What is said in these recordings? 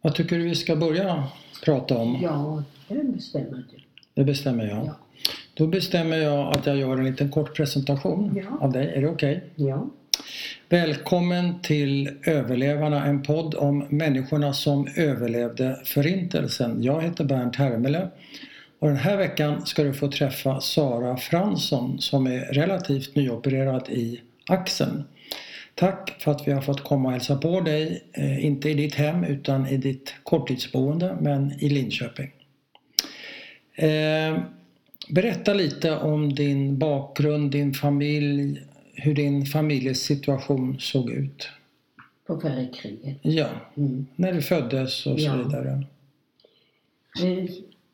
Vad tycker du vi ska börja prata om? Ja, det bestämmer du. Det bestämmer jag. Ja. Då bestämmer jag att jag gör en liten kort presentation Ja. av dig. Är det okej? Ja. Välkommen till Överlevarna, en podd om människorna som överlevde Förintelsen. Jag heter Bernt Hermele och den här veckan ska du få träffa Sara Fransson som är relativt nyopererad i axeln. Tack för att vi har fått komma och hälsa på dig, eh, inte i ditt hem utan i ditt korttidsboende men i Linköping. Eh, berätta lite om din bakgrund, din familj, hur din familjesituation såg ut. På före kriget. Ja, Mm. när du föddes och så Ja. vidare. Eh,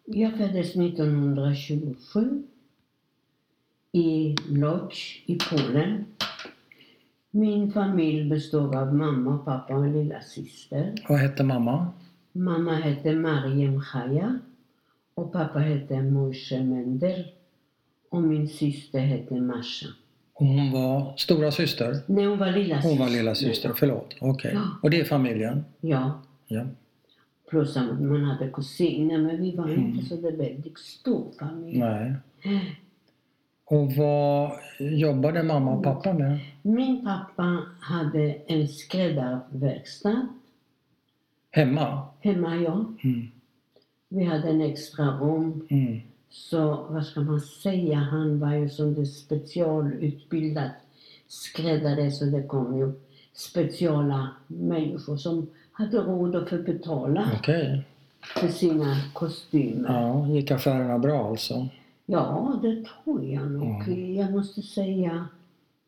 Jag föddes 1927 i Lodz i Polen. Min familj består av mamma, pappa och en lilla syster. Vad hette mamma? Mamma hette Mariem Chaya och pappa hette Moshe Mendel och min syster hette Masha. Och Hon var stora syster. Nej, hon var lilla syster. Hon var lilla syster, förlåt. Okej. Ja. Och det är familjen? Ja, Ja. plus att man hade kusiner men vi var Mm. inte så väldigt stor familj. Nej. Och vad jobbade mamma och pappa med? Min pappa hade en skräddarverkstad Hemma? hemma, ja. Mm. Vi hade en extra rum. Mm. Så vad ska man säga, han var ju som det specialutbildad skräddare så det kom ju speciella människor som hade råd att betala Okej. för sina kostymer. Ja, gick affärerna bra alltså? Ja, det tror jag nog. Jag måste säga,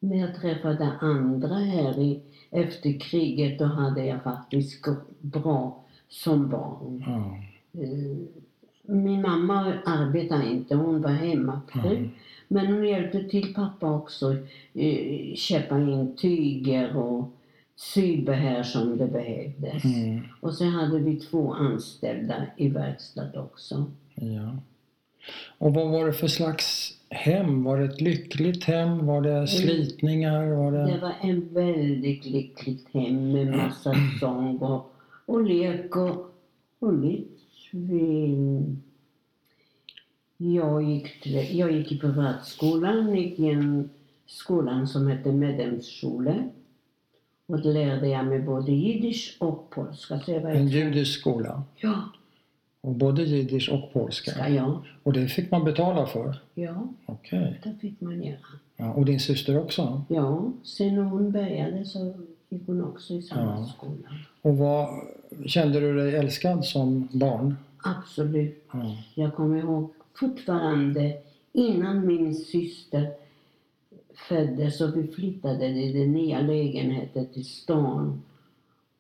när jag träffade andra här i, efter kriget, då hade jag faktiskt bra som barn. Ja. Eh, Min mamma arbetade inte, hon var hemmafru. Mm. Men hon hjälpte till pappa också, eh, köpa in tyger och sybehär som det behövdes. Mm. Och så hade vi två anställda i verkstad också. ja. Och vad var det för slags hem? Var det ett lyckligt hem? Var det slitningar? Var Det det... var en väldigt lyckligt hem med massa sång och, och lek och, och lite svin. Jag gick, till, jag gick i privatskolan, gick i en skolan som hette Medlemsskole. Och då lärde jag mig både jiddisch och polska. En judisk skola? Ja, Och både jiddisch och polska? ska jag? Och det fick man betala för? Ja, Okej. det fick man göra. Ja, och din syster också? Ja, sen när hon började så gick hon också i samma Ja. skola. Och vad, kände du dig älskad som barn? Absolut. Ja. Jag kommer ihåg fortfarande innan min syster föddes och vi flyttade i den nya lägenheten till stan.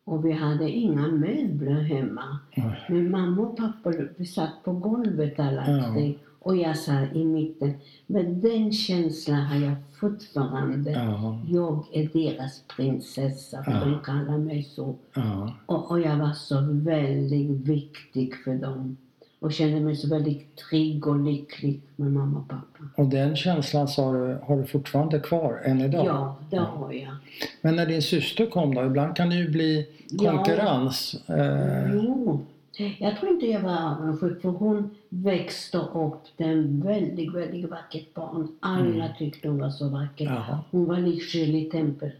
Och vi hade inga möbler hemma. Nej. Men mamma och pappa satt på golvet alltid och jag satt i mitten. Men den känslan har jag fortfarande. Ja. Jag är deras prinsessa, för Ja. de kallar mig så. Ja. Och, och jag var så väldigt viktig för dem. Och kände mig så väldigt trygg och lycklig med mamma och pappa. Och den känslan sa du, har du fortfarande kvar än idag? Ja, det har jag. Men när din syster kom då, ibland kan det ju bli Ja. konkurrens. Eh, Jo. Jag tror inte jag var avundsjuk för hon växte upp till väldigt, väldigt vackert barn. Alla tyckte hon var så vacker. Mm. Jaha. Hon var lik Shirley Temple.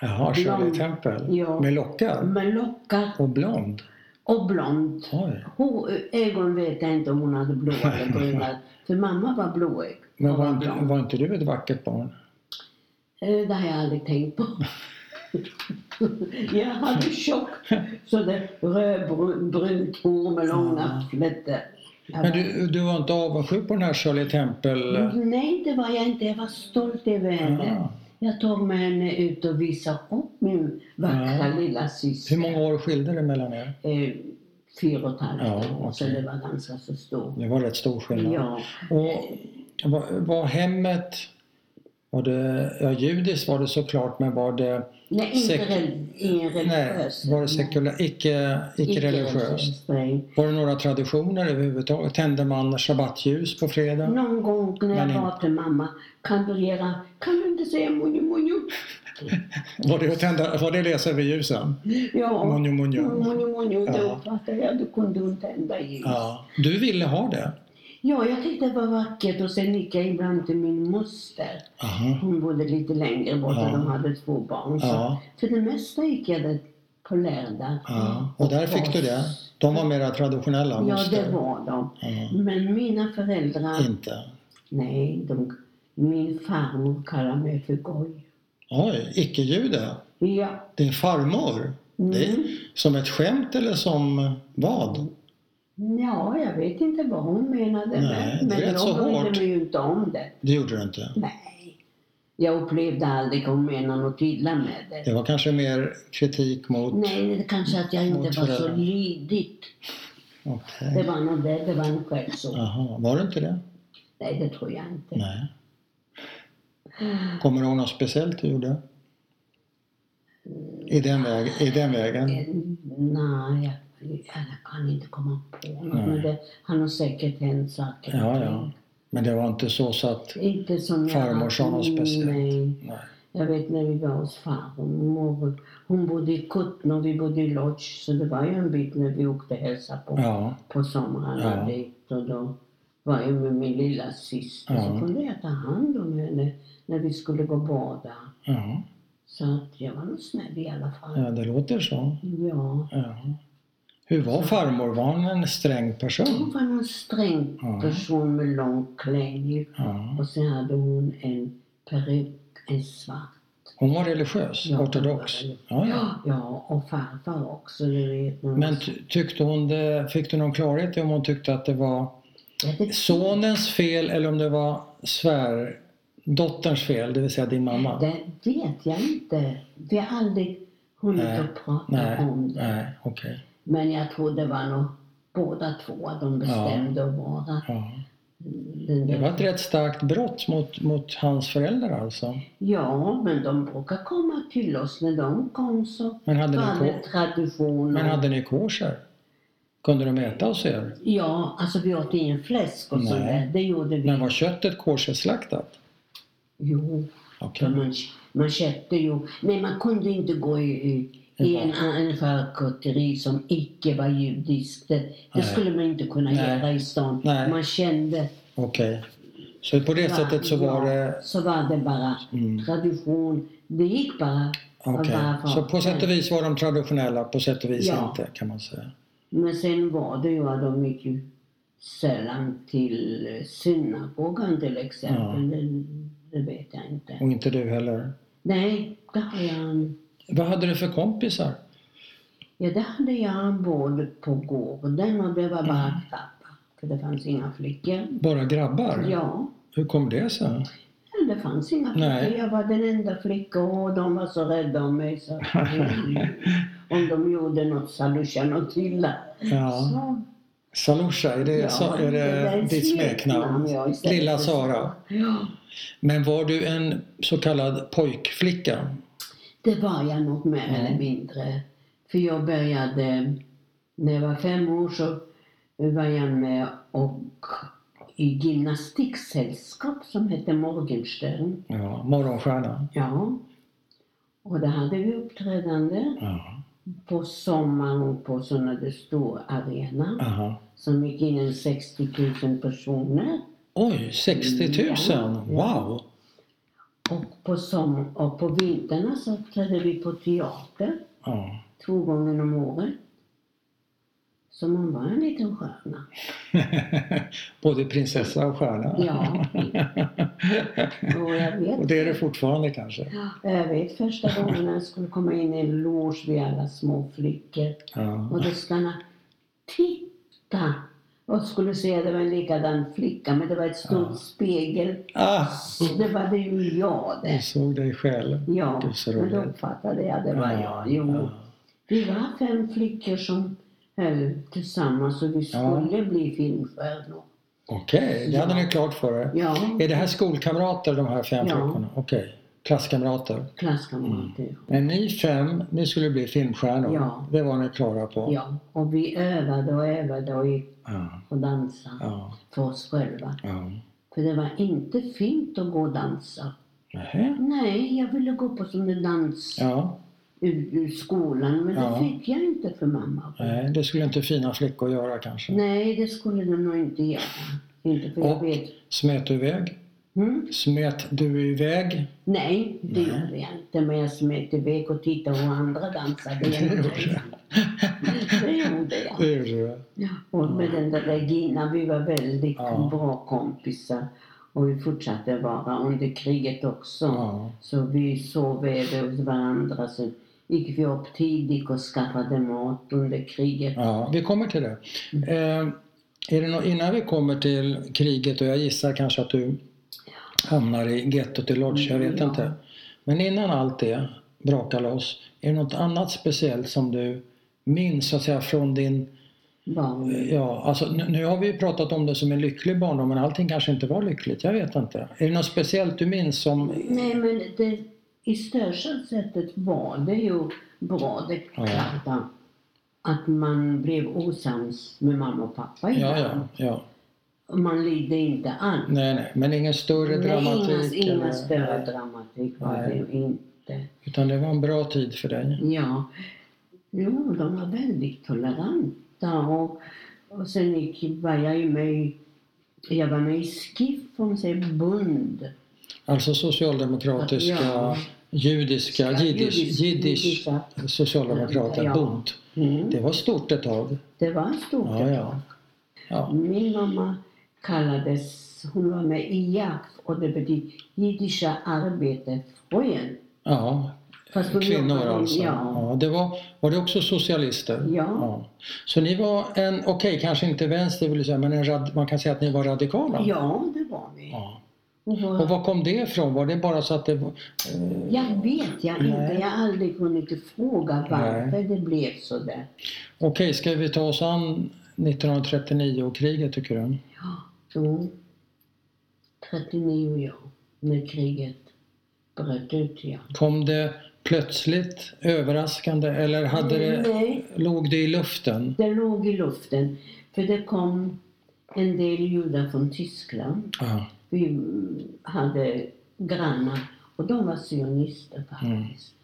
Jaha, Shirley. Temple. Ja. Med lockar? Med lockar Och blond? Och blond. Hon, ögon vet jag inte om hon hade blå eller bruna. För mamma var blåögd. Men var inte, var inte du ett vackert barn? Eh, Det har jag aldrig tänkt på. jag hade tjock, sådär rödbrunt hår med långa flätor. Men du, du var inte avundsjuk på den här Shirley Temple? Nej, det var jag inte. Jag var stolt över henne. Ah. Jag tog med henne ut och visade upp min vackra Ja. lilla syster. Hur många år skilde det mellan er? Eh, fyra och ett halvt Ja, år, så okej. det var ganska så stort. Det var rätt stor skillnad. Ja. Och var, var hemmet, var det, ja judiskt var det såklart, men var det, Nej, inte Sek- rel- ingen nej, religiös. var det sekulär, icke, icke religiöst? Nej. Var det några traditioner överhuvudtaget? Tände man sabbatsljus på fredag? Någon gång när jag var till mamma, kan du göra, kan du inte säga munju munju? Var det, att tända, var det läsa över ljusen? Ja. Munju. Munju munju, det Ja. var det. Ja, du kunde inte tända ljus. Ja. Du ville ha det? Jag tyckte det var vackert och sen gick jag ibland till min moster. Aha. Hon bodde lite längre bort och Ja. de hade två barn. Så Ja. för det mesta gick jag där på lördag. Ja. Och där fick du det? De var mera traditionella Ja, moster? det var de. Ja. Men mina föräldrar, Inte? nej, de, min farmor kallade mig för goj. Oj, icke-jude? Ja. Din farmor? Det är Mm. som ett skämt eller som vad? Ja, jag vet inte vad hon menade. Nej, men det men jag brydde mig ju inte om det. Det gjorde du inte? Nej. Jag upplevde aldrig hon menade något illa med det. Det var kanske mer kritik mot... Nej, det kanske att jag inte var så lydig. Okej. Det var nog det, det var en så. Jaha, var det inte det? Nej, det tror jag inte. Nej. Kommer ihåg något speciellt du gjorde? I den, väg, i den vägen? Eh, Nej, jag, jag kan inte komma på något. Men det han har säkert hänt saker. Ja, ja. Men det var inte så så att... Inte som. Farmor sa något speciellt. Nej. Nej. Jag vet när vi var hos farmor. Hon bodde i Kutno och vi bodde i Lodz. Så det var ju en bit när vi åkte hälsa på, Ja, på somrarna Ja. dit. Och då var jag med min lilla syster. Ja. Så kunde jag ta hand om henne när vi skulle gå och bada. ja, Så att jag var nog snäll i alla fall. ja, det låter så. Ja. Ja. Hur var farmor? Var hon en sträng person? Hon var en sträng person med lång klänning. Ja. Och sen hade hon en peruk, en svart. Hon var religiös, Ja, ortodox? var Ja, ja. Ja, och farfar också. Men tyckte hon det, fick du någon klarhet i om hon tyckte att det var sonens fel eller om det var svärdotterns fel, det vill säga din mamma? Det vet jag inte. Vi har aldrig hunnit att prata Nej, om det. nej, okej. Men jag tror det var nog båda två de bestämde att vara. Ja. Det var ett rätt starkt brott mot, mot hans föräldrar alltså. Ja, men de brukar komma till oss. När de kom så Men hade ni, var det tradition. men hade ni kosher? Kunde de äta hos er? Ja, alltså vi åt ingen fläsk och Nej. sådär. Det gjorde vi. Men var köttet kosherslaktat? Jo, för man, man köpte ju... Nej, man kunde inte gå i, i, i en, en charkutteri som icke var judisk. Det, det skulle man inte kunna Nej. göra i stan. Nej. Man kände... Okej. Så på det sättet så var ja, det... Så var det bara Mm. tradition. Det gick bara. Varför? Så på sätt och vis var de traditionella, på sätt och vis Ja. inte kan man säga. Men sen var det ju att de gick ju sällan till synagogan till exempel. Det, det vet jag inte. Och inte du heller. Nej, det har jag Vad hade du för kompisar? Ja, det hade jag både på gården och det var bara grabbar. För det fanns inga flickor. Bara grabbar? Ja, Hur kom det sig? det fanns inga flickor. Nej. Jag var den enda flickan och de var så rädda om mig. Så om de gjorde något Salusha något illa. Ja. Så, Salusha, är det, ja, så, är det, ett ditt smeknamn? ja, Lilla Sara. Ja, Men var du en så kallad pojkflicka? Det var jag nog mer Ja. eller mindre. För jag började, när jag var fem år så var jag med och i gymnastiksällskap som hette Morgenstern. Ja, Morgonstjärna. Ja. Och där hade vi uppträdande Ja. på sommaren på sådana där stora arena Aha. som gick in en 60 000 personer. Oj, 60 000! Ja. Wow! Och på, som, och på vinterna så uppträdde vi på teater Ja. två gånger om året. Så man var en liten stjärna. Både prinsessa och stjärna. Ja. Och jag vet, och det är det fortfarande kanske. jag vet första gången jag skulle komma in i en loge vid alla små flickor. Ja. Och då stannade Titta! Och skulle se att det var en likadan flicka men det var ett stort Ja. spegel. Ah, Det var det ju jag du det. såg dig själv. Ja, men då uppfattade jag det var Ja, jag. Jo. ja. Vi var fem flickor som höll tillsammans och vi skulle bli filmstjärnor. Okej, det hade ni klart för er. Ja, Är det här skolkamrater de här fem Ja. flickorna? Okej, klasskamrater. klasskamrater. Men ni fem, ni skulle bli filmstjärnor. Ja. Det var ni klara på. Ja, och vi övade och övade och gick Ja. och dansade Ja. för oss själva. ja. För det var inte fint att gå och dansa. Nähä. Nej, jag ville gå på sån där dans. Ja. ur, ur skolan. Men det fick jag inte för mamma. Nej, det skulle inte fina flickor göra kanske. Nej, det skulle de nog inte göra. Inte för jag Och vet. smet du iväg? Mm? Smet du iväg? Nej, det Nej. gjorde jag inte. Men jag smet iväg och tittade hur andra dansade. Det gjorde. Det gjorde jag. Det gjorde du. Ja, och med den där Regina, vi var väldigt Ja. bra kompisar. Och vi fortsatte vara under kriget också. Ja. Så vi sov över hos varandra. Så gick vi upp tidigt och skaffade mat under kriget. Ja, vi kommer till det. Eh, är det nå- innan vi kommer till kriget och jag gissar kanske att du hamnar i gettot i Lodz, jag vet Ja. inte. Men innan allt det brakar loss, är det något annat speciellt som du minns så att säga från din, Barn. ja alltså nu, nu har vi ju pratat om det som en lycklig barndom men allting kanske inte var lyckligt, jag vet inte. Är det något speciellt du minns som, Nej, men det, i största sättet var det ju bra. Det är Ja. klart att- man blev osams med mamma och pappa ja ja, ja, Man lidde inte alls. nej nej, men ingen större Nej, dramatik? inga eller- större nej, dramatik var Nej. det inte. Utan det var en bra tid för dig? Ja. Jo, de var väldigt toleranta och, och sen gick, var jag ju med jag var med i SKIF, om säger bund. Alltså socialdemokratiska, Ja. judiska, jiddisch, Jiddisch- socialdemokrater, Ja. Bund. Mm. Det var stort ett tag. Det var stort Ja, ett tag. Ja. Min mamma kallades, hon var med i JAF och det betyder Jiddischa Arbetarfreuen. ja. Fast Kvinnor alltså. Ja. Ja, det var, var det också socialister? Ja. Så ni var en, okej kanske inte vänster vill säga, men en rad, man kan säga att ni var radikala? Ja, det var vi. Ja. Och var- kom det ifrån? Var det bara så att det. Eh, Jag vet jag inte. Nej. Jag har aldrig kunnat fråga varför det blev så där. okej, ska vi ta oss an 1939 och kriget tycker du? Ja, så 39 år när kriget bröt ut. Ja. Kom det plötsligt, överraskande eller hade det, Nej, låg det i luften? det låg i luften. För det kom en del judar från Tyskland. Ja. Vi mm, hade grannar och de var sionister faktiskt.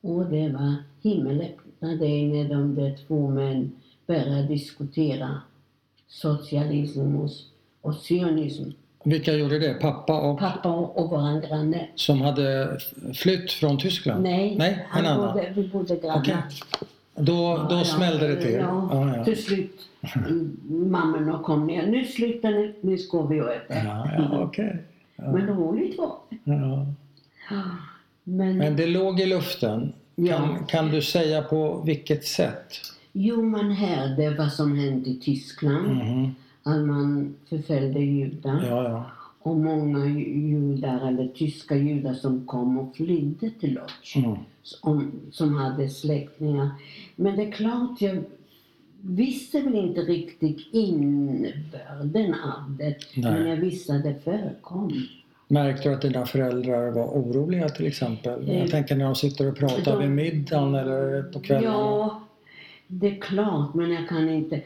Och det var himmelöppnande när de där två män började diskutera socialism och, och sionism. Vilka gjorde det? Pappa och Pappa och, våran granne. som hade flytt från Tyskland? Nej, Nej, en annan. bodde, vi bodde grannar. Okej. Då, då Ja, smällde det till? Ja, Ja, ja. till slut. mm, Mammorna kom ner. Nu slutar ni, nu ska vi och äta. Ja, ja, okej. Men roligt var det. Ja. Men, Men det låg i luften. Kan, Ja. kan du säga på vilket sätt? jo, man hörde vad som hände i Tyskland. Mhm. Att man förföljde judar. Ja, ja. Och många judar, eller tyska judar som kom och flydde till Lodz. Mm. Som, som hade släktingar. Men det är klart, jag visste väl inte riktigt innebörden av det. Nej. Men jag visste att det förekom. Märkte du att dina föräldrar var oroliga till exempel? Eh, Jag tänker när de sitter och pratar de- vid middagen eller på kvällen. Ja, det är klart, men jag kan inte.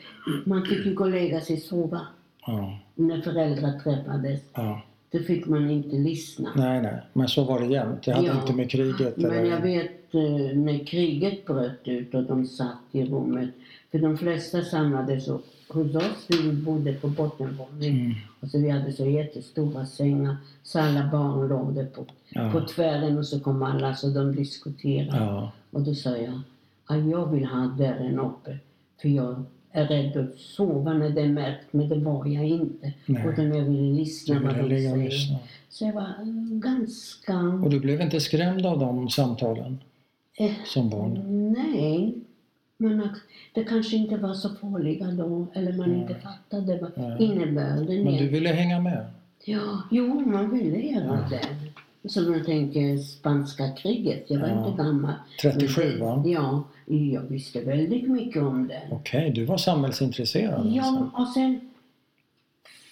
Man fick ju gå och lägga sig och sova Ja, när föräldrar träffades. ja. Då fick man inte lyssna. Nej, nej. Men så var det jämt. Det hade Ja. inte med kriget Men eller... jag vet eh, när kriget bröt ut och de satt i rummet. För de flesta samlades upp hos oss. Vi bodde på bottenvåningen. Mm. Och så vi hade så jättestora sängar. Så alla barn låg där på, Ja. på tvären och så kom alla så de diskuterade. Ja. Och då sa jag att jag vill ha dörren uppe. För jag är rädd att sova när det är mörkt. Men det var jag inte. Nej. Utan jag ville lyssna vad de säger. Så jag var ganska... Och du blev inte skrämd av de samtalen Eh, som barn? Nej, men det kanske inte var så farliga då, eller man inte fattade vad Nej. innebörden Men du ville hänga med? Ja, jo, man ville göra det. Som jag tänker spanska kriget, jag var Ja. inte gammal. 37 Men det- va? Ja, jag visste väldigt mycket om det. Okej, du var samhällsintresserad Ja, alltså. och sen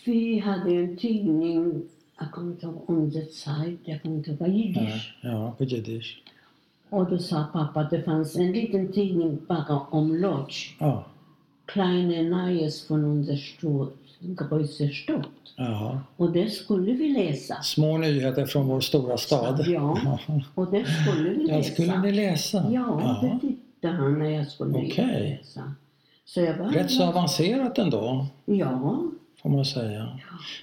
vi hade en tidning, jag kommer inte ihåg, Unsere Zeit, jag kommer inte ihåg, vad jiddisch. Ja, ja, på jiddisch. Och då sa pappa att det fanns en liten tidning bara om Lodz. Ja, Kleine Neues von unser. Ja. Och det skulle vi läsa. Små nyheter från vår stora stad. Ja. Och det skulle vi Jag läsa. skulle ni läsa? Ja, det tittade han när jag skulle Okej. läsa. Så jag var Rätt så avancerat ändå, Ja. får man säga.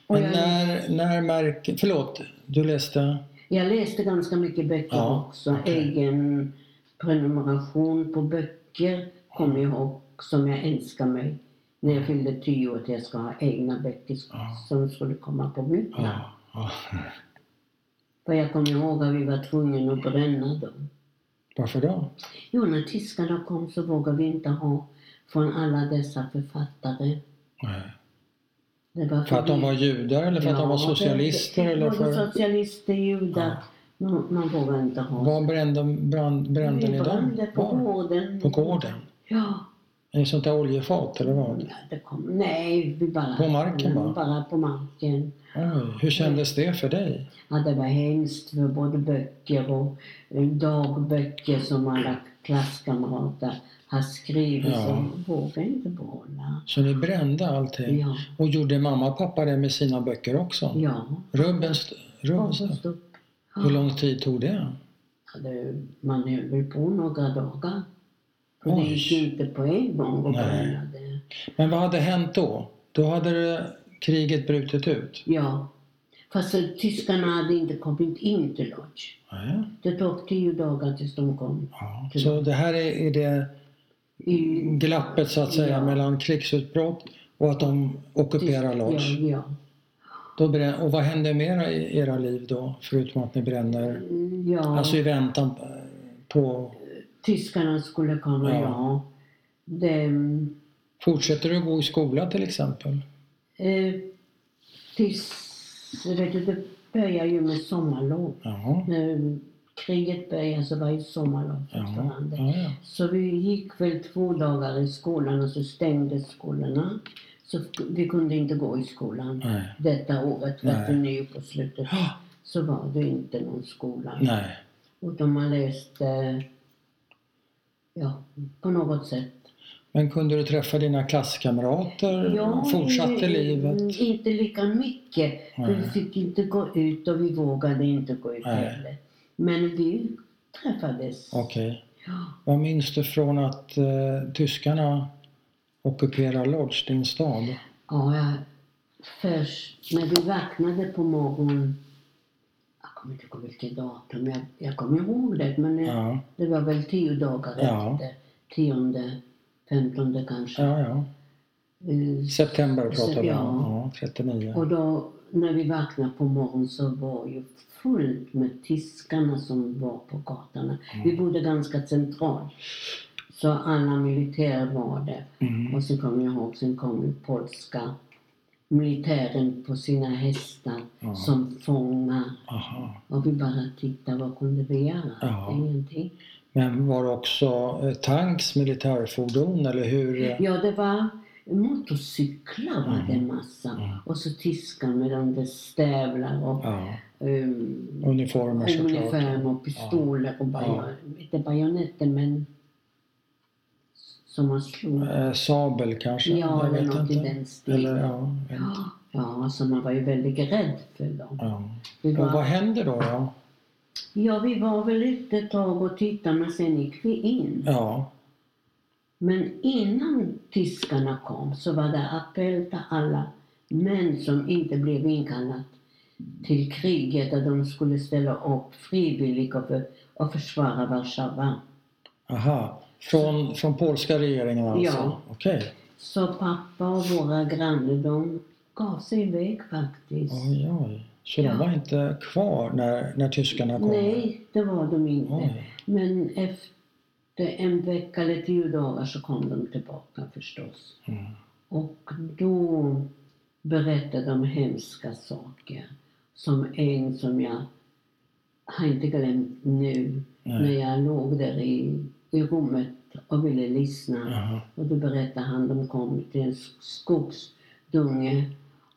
Och Men jag, när, när märker... Förlåt, du läste? jag läste ganska mycket böcker Ja, också. okej. Egen prenumeration på böcker kommer jag ihåg som jag önskar mig när jag fyllde tio att jag ska ha egna böcker Ja. som skulle komma på mitt namn. Ja. ja. För jag kommer ihåg att vi var tvungna att bränna dem. Varför då? Jo, när tyskarna kom så vågade vi inte ha från alla dessa författare. Nej. Det var För att de var judar eller för att de var Ja, socialister? det- eller för... socialister, judar. Ja. Man, vågar inte ha. Var brände, brand, brände ni vi dem? brände på Var? gården. På gården? Ja. I sånt där oljefat eller vad? ja det kom, nej, vi bara... På marken bara? Bara på marken. Oj, hur kändes det för dig? Ja, det var hemskt för både böcker och eh, dagböcker som alla klasskamrater har skrivit Ja. som vågar inte behålla. Så ni brände allting? Ja, Och gjorde mamma och pappa det med sina böcker också? ja. Rubbens, Rubbens, upp. hur lång tid tog det? Ja, det, man höll väl på några dagar. För det gick inte på en gång att Nej. det. Men vad hade hänt då? Då hade kriget brutit ut? Ja. Fast tyskarna hade inte kommit in till Lodz. Det tog tio dagar tills de kom. Ja. Så det här är, är det I, glappet så att säga Ja. mellan krigsutbrott och att de ockuperar Lodz? Ja. Då brän- och vad händer mer i era liv då? Förutom att ni bränner? Ja. Alltså i väntan på... Tyskarna skulle komma, Ja. ja. Det, Fortsätter du gå i skola till exempel? eh, tills, vet det börjar ju med sommarlov. Ja. När kriget började så var det sommarlov fortfarande. ja, ja. Så vi gick väl två dagar i skolan och så stängdes skolorna. Så vi kunde inte gå i skolan. Nej. Detta året, Nej. 39 på slutet, så var det inte någon skola. Nej. Och de har läst, eh, ja, på något sätt. Men kunde du träffa dina klasskamrater? Fortsatte eh, livet? Inte lika mycket. För vi fick inte gå ut och vi vågade inte gå ut Nej. heller. Men vi träffades. Okej. Ja. Vad minns du från att eh, tyskarna ockuperar Lodz, din stad? Ja, jag, först när vi vaknade på morgonen, kommer inte ihåg vilket datum, jag, jag kommer ihåg det, men det, Ja, det var väl tio dagar Ja. efter. Tionde, femtonde kanske. ja. ja. Eh, September pratar vi om. Ja. Ja, 39. Och då när vi vaknade på morgonen så var ju fullt med tyskarna som var på gatorna. Mm. Vi bodde ganska centralt. Så alla militärer var där. Mm. Och så kommer jag ihåg, sen kom polska militären på sina hästar Ja. som fångar. Aha. Och vi bara tittade, vad kunde vi göra? Ja. Ingenting. Men var det också eh, tanks, militärfordon eller hur? Ja, det var motorcyklar var det Mm. massa. Mm. Och så tyskar med de där stävlar och Ja, um, uniformer såklart. uniform och pistoler och bajon, inte bajonetter men som man slog. Eh, sabel kanske? Ja, eller något i inte. den stilen. Eller, ja. Ja, ja, så man var ju väldigt rädd för dem. ja. Vi Och vad var, hände då? då? ja, vi var väl ute ett tag och tittade men sen gick vi in. Ja, Men innan tyskarna kom så var det appell till alla män som inte blev inkallade till kriget att de skulle ställa upp frivilligt och, för, och försvara Warszawa. aha. Från, från polska regeringen alltså? Ja. Okej. Så pappa och våra grannar de gav sig iväg faktiskt. Oj, oj. Så Ja. de var inte kvar när, när tyskarna kom? Nej, det var de inte. Oj. Men efter en vecka eller tio dagar så kom de tillbaka förstås. Mm. Och då berättade de hemska saker. Som en som jag har inte glömt nu. Nej. När jag låg där i, i rummet och ville lyssna. Jaha. Och då berättade han de kom till en skogsdunge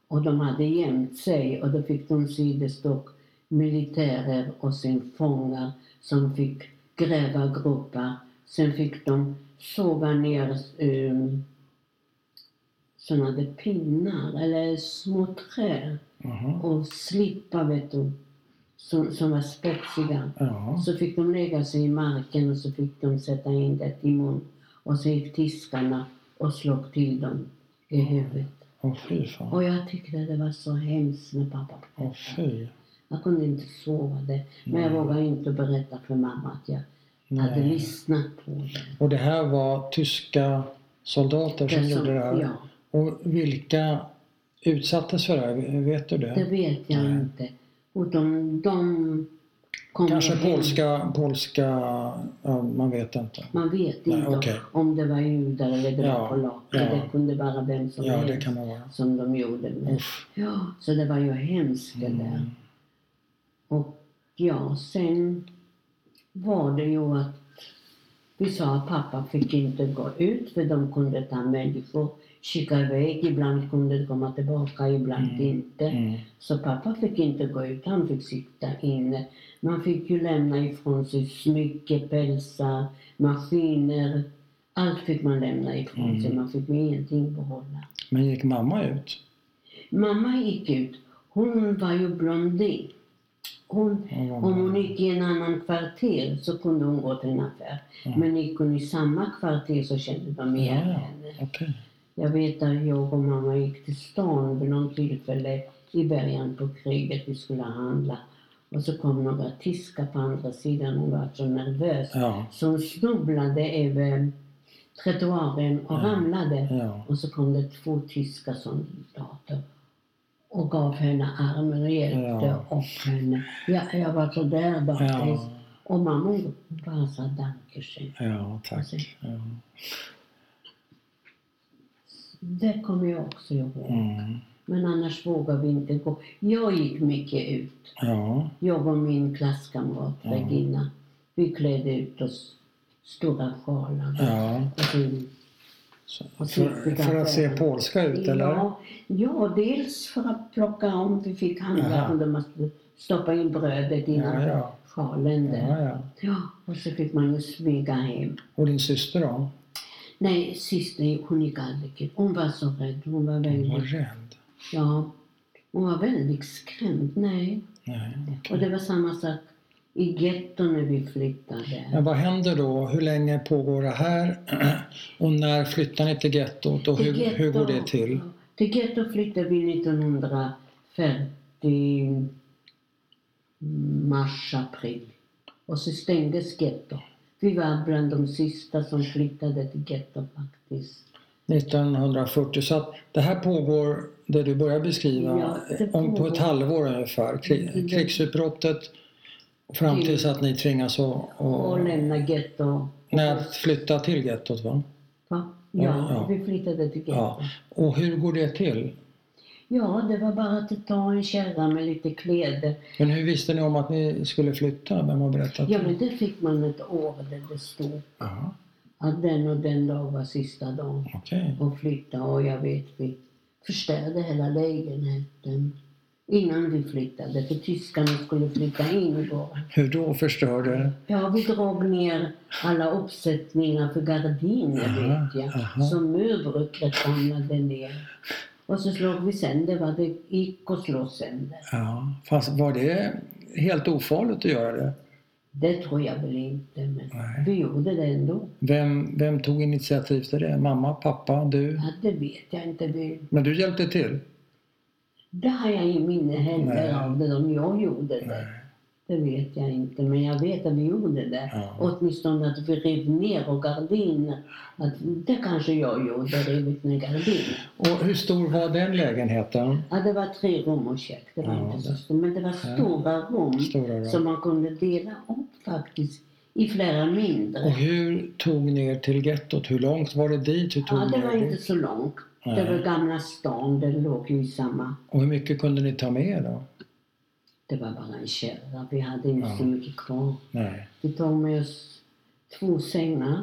och de hade gömt sig och då fick de stod militärer och sen fångar som fick gräva gropar. Sen fick de såga ner um, som hade pinnar eller små Jaha. och slippa vet du, som, som var spetsiga. Ja. Så fick de lägga sig i marken och så fick de sätta in det i mun. Och så gick tiskarna och slog till dem i huvudet. Åh fy fan. Och jag tyckte det var så hemskt när pappa Åh fy. Jag kunde inte sova det. Men jag vågade inte berätta för mamma att jag hade Nej. lyssnat på det. Och det här var tyska soldater som Det gjorde det här? Ja, Och vilka utsattes för det här? Vet du det det? vet jag Nej. inte. Och de, de Kanske polska, polska, ja, man vet inte. Man vet Nej, inte okej. om det var judar eller det Ja, var polacker. ja. Det kunde vara vem som Ja, helst som de gjorde med. Ja, så det var ju hemskt det där. Mm. Och ja, sen var det ju att vi sa att pappa fick inte gå ut för de kunde ta människor, skicka iväg. Ibland kunde de komma tillbaka, ibland Mm. inte. Mm. Så pappa fick inte gå ut, han fick sitta inne. Man fick ju lämna ifrån sig smycke, pälsar, maskiner. Allt fick man lämna ifrån sig, Mm. man fick ju ingenting behålla. Men gick mamma ut? Mamma gick ut. Hon var ju blondin. Hon, om hon gick i en annan kvarter så kunde hon gå till en affär. Mm. Men gick hon i samma kvarter så kände de igen Ja, henne. okej. Jag vet att jag och mamma gick till stan vid någon tillfälle i början på kriget. Vi skulle handla. Och så kom några tyskar på andra sidan. Hon var så nervös. Ja, Så hon snubblade över trottoaren och Ja. ramlade. ja. Och så kom det två tyska soldater och gav henne armen och hjälpte Ja. upp henne. Ja, jag var så där bakis. Ja, Och mamma bara sa dankeschön. ja tack. Ja. Det kommer jag också ihåg. Mm. Men annars vågade vi inte gå. Jag gick mycket ut. Ja, Jag och min klasskamrat Ja. Regina. Vi klädde ut oss stora sjalar. ja. Och så Så, så för, för att se polska ut eller? Ja, ja, dels för att plocka om. Vi fick handla och de måste stoppa in brödet Ja, innan ja. sjalen där. ja, ja. Ja, och så fick man ju smyga hem. Och din syster då? Nej, syster hon gick aldrig ut. Hon var så rädd. Hon var Hon var väldigt, rädd. ja, hon var väldigt skrämd. Nej. Nej, Och okej. det var samma sak i getton när vi flyttade. Men vad händer då? Hur länge pågår det här? Och när flyttar ni till gettot och hur, Till hur går det getto- till? Till getto flyttade vi 1940 mars, april. Och så stängdes getto. Vi var bland de sista som flyttade till getto faktiskt. 1940. Så att det här pågår, det du börjar beskriva, Ja, om på ett halvår ungefär. Det- krigsutbrottet fram Till- tills att ni tvingas att, Och att, lämna getto. nej, att flytta till gettot va? Va? Ja, Ja, vi flyttade till getto. Ja. Och hur går det till? Ja, det var bara att ta en kärra med lite kläder. Men hur visste ni om att ni skulle flytta? Vem har berättat Ja, men det fick man ett år där det stod Jaha, att den och den dag var sista dagen. okej. och flytta och jag vet vi förstörde hela lägenheten innan vi flyttade för tyskarna skulle flytta in i våren. Hur då förstörde? Ja, vi drog ner alla uppsättningar för gardiner Aha, vet jag. aha. Så möbelrucket ramlade ner. Och så slog vi sönder vad det gick att slå sönder. Ja, fast var det helt ofarligt att göra det? Det tror jag väl inte men Nej. vi gjorde det ändå. Vem, vem tog initiativ till det? Mamma, pappa, du? Ja, det vet jag inte. Vi, Men du hjälpte till? Det har jag i minne heller av det om jag gjorde det. Nej. Det vet jag inte, men jag vet att vi gjorde det. Ja. Åtminstone att vi rev ner och gardiner. Att det kanske jag gjorde, rivit ner gardiner. Och hur stor var den lägenheten? Ja, det var tre rum och kök. Det var Ja, inte så stort, men det var stora rum Stora rum. som man kunde dela upp faktiskt i flera mindre. Och hur tog ni er till gettot? Hur långt var det dit? Hur tog Ja, det var inte så långt. Det Nej. var Gamla stan, det låg ju i samma. Och hur mycket kunde ni ta med då? Det var bara en kärra, vi hade inte Ja. så mycket kvar. Nej. Vi tog med oss två sängar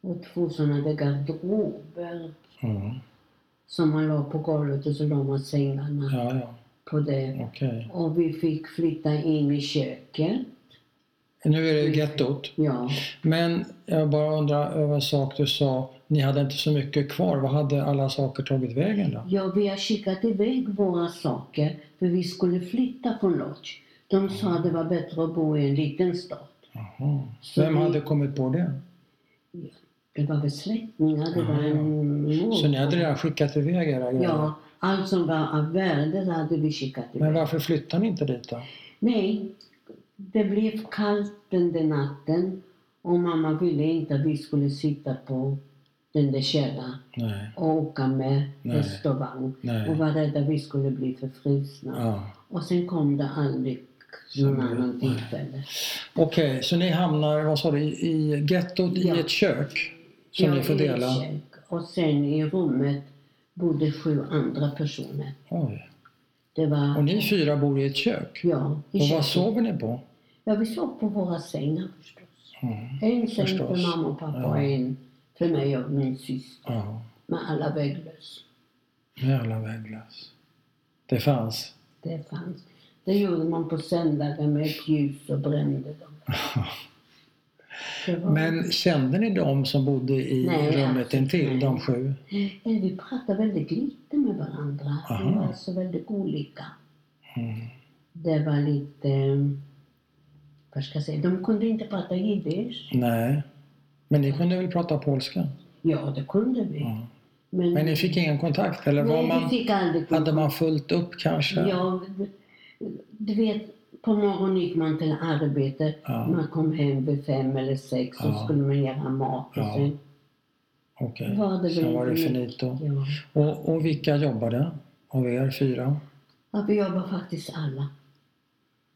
och två sådana där garderober Mm. som man la på golvet och så la man sängarna Ja, ja. på det. Okej. Och vi fick flytta in i köket Nu är det gettot. Ja. Men jag bara undrar över en sak du sa. Ni hade inte så mycket kvar. Vad hade alla saker tagit vägen då? ja, vi har skickat iväg våra saker för vi skulle flytta från Lodge. De sa att det var bättre att bo i en liten stad. Jaha. Så Vem vi- hade kommit på det? Det var väl släktingar, det var Aha. en mor. Så ni hade redan skickat iväg era grejer? Ja, allt som var av värde hade vi skickat iväg. Men varför flyttade ni inte dit då? Nej, det blev kallt den där natten och mamma ville inte att vi skulle sitta på den där Nej. och åka med häst och vagn och var rädda att vi skulle bli förfrusna. Ja. Och sen kom det aldrig någon annan tillfälle. Okej, så ni hamnar, vad sa du, i gettot Ja. i ett kök? Som Jag ni får i ett dela? kök. Och sen i rummet bodde sju andra personer. Oj. Det var... Och ni fyra bor i ett kök? Ja, Och vad köket. sover ni på? Ja, vi sov på våra sängar förstås. Mm. En säng Förstås. för mamma och pappa och en för mig och min syster. Ja, Med alla vägglöss. med alla vägglöss. Det fanns? Det fanns. Det gjorde man på söndagar med ett ljus och brände dem. Var... Men kände ni de som bodde i Nej, rummet absolut intill, nej. de sju? Vi pratade väldigt lite med varandra. Vi Aha. var så väldigt olika. Mm. Det var lite... ska säga? De kunde inte prata jiddisch. Nej. Men ni kunde väl prata polska? Ja, det kunde vi. Ja. Men, Men ni fick ingen kontakt? Eller var Nej, man, vi fick aldrig hade man fullt upp kanske? Ja, du vet, på morgonen gick man till arbete. Ja. Man kom hem vid fem eller sex och Ja. skulle man göra mat. Och Ja. sen Okej, var det sen var det finito. Ja. Och, och vilka jobbade av er fyra? ja, vi jobbade faktiskt alla.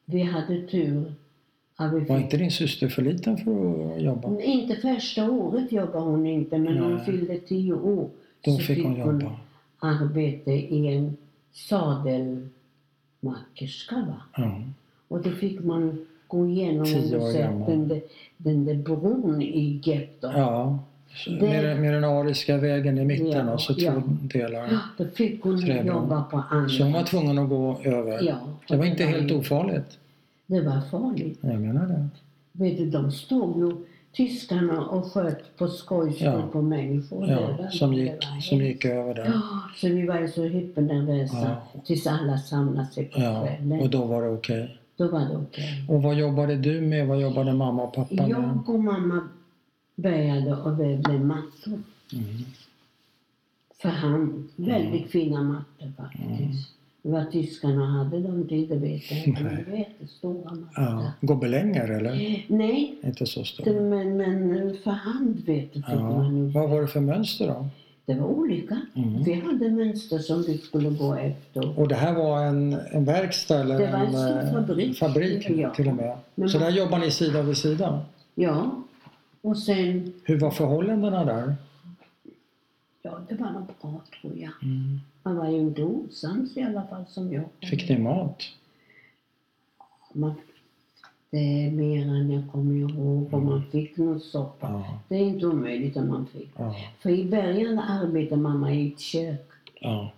Vi hade tur. Ja, vi Var fick... inte din syster för liten för att jobba? Inte första året jobbade hon inte, men när hon fyllde tio år Då så fick hon jobba. arbete i en sadelmakerska. Va? Ja. Och då fick man gå igenom Tio år gammal. den, där- den där bron i gettot. ja. Det- Med, med den ariska vägen i mitten Ja, och så två ja. delar. Då fick hon Träbron. jobba på andra. Så hon var tvungen att gå över. Ja, Det var inte helt ofarligt. Det var farligt. Jag menar det. Vet du, de stod ju, tyskarna, och sköt på skoj Ja. på människor. Ja, var- som gick, som gick över där. Ja, så vi var ju så hypernervösa Ja. tills alla samlade sig på Ja, kvällen. och då var det okej. Då var det okej. Och vad jobbade du med? Vad jobbade mamma och pappa med? Jag och mamma började och vävde mattor Mm. för hand. Väldigt fina mattor faktiskt. Vad tyskarna hade de till, det vet jag inte. Men det var jättestora mattor. Ja. Gobelänger eller? Nej, Inte så stora. men, men för hand vet du, Ja. man. Vad var det för mönster då? Det var olika. Mm. Vi hade mönster som vi skulle gå efter. Och det här var en, en verkstad eller Det var en stor eh, fabrik. fabrik Ja. till och med? Men Så man- där jobbar ni sida vid sida? Ja. Och sen, Hur var förhållandena där? ja det var nog bra tror jag. Mm. Man var ju inte osams i alla fall som jag. Fick ni mat? Man, det är mer än jag kommer ihåg. Och man fick någon soppa. Ja. Det är inte omöjligt att man fick. Ja. För i början arbetade mamma i ett kök. ja.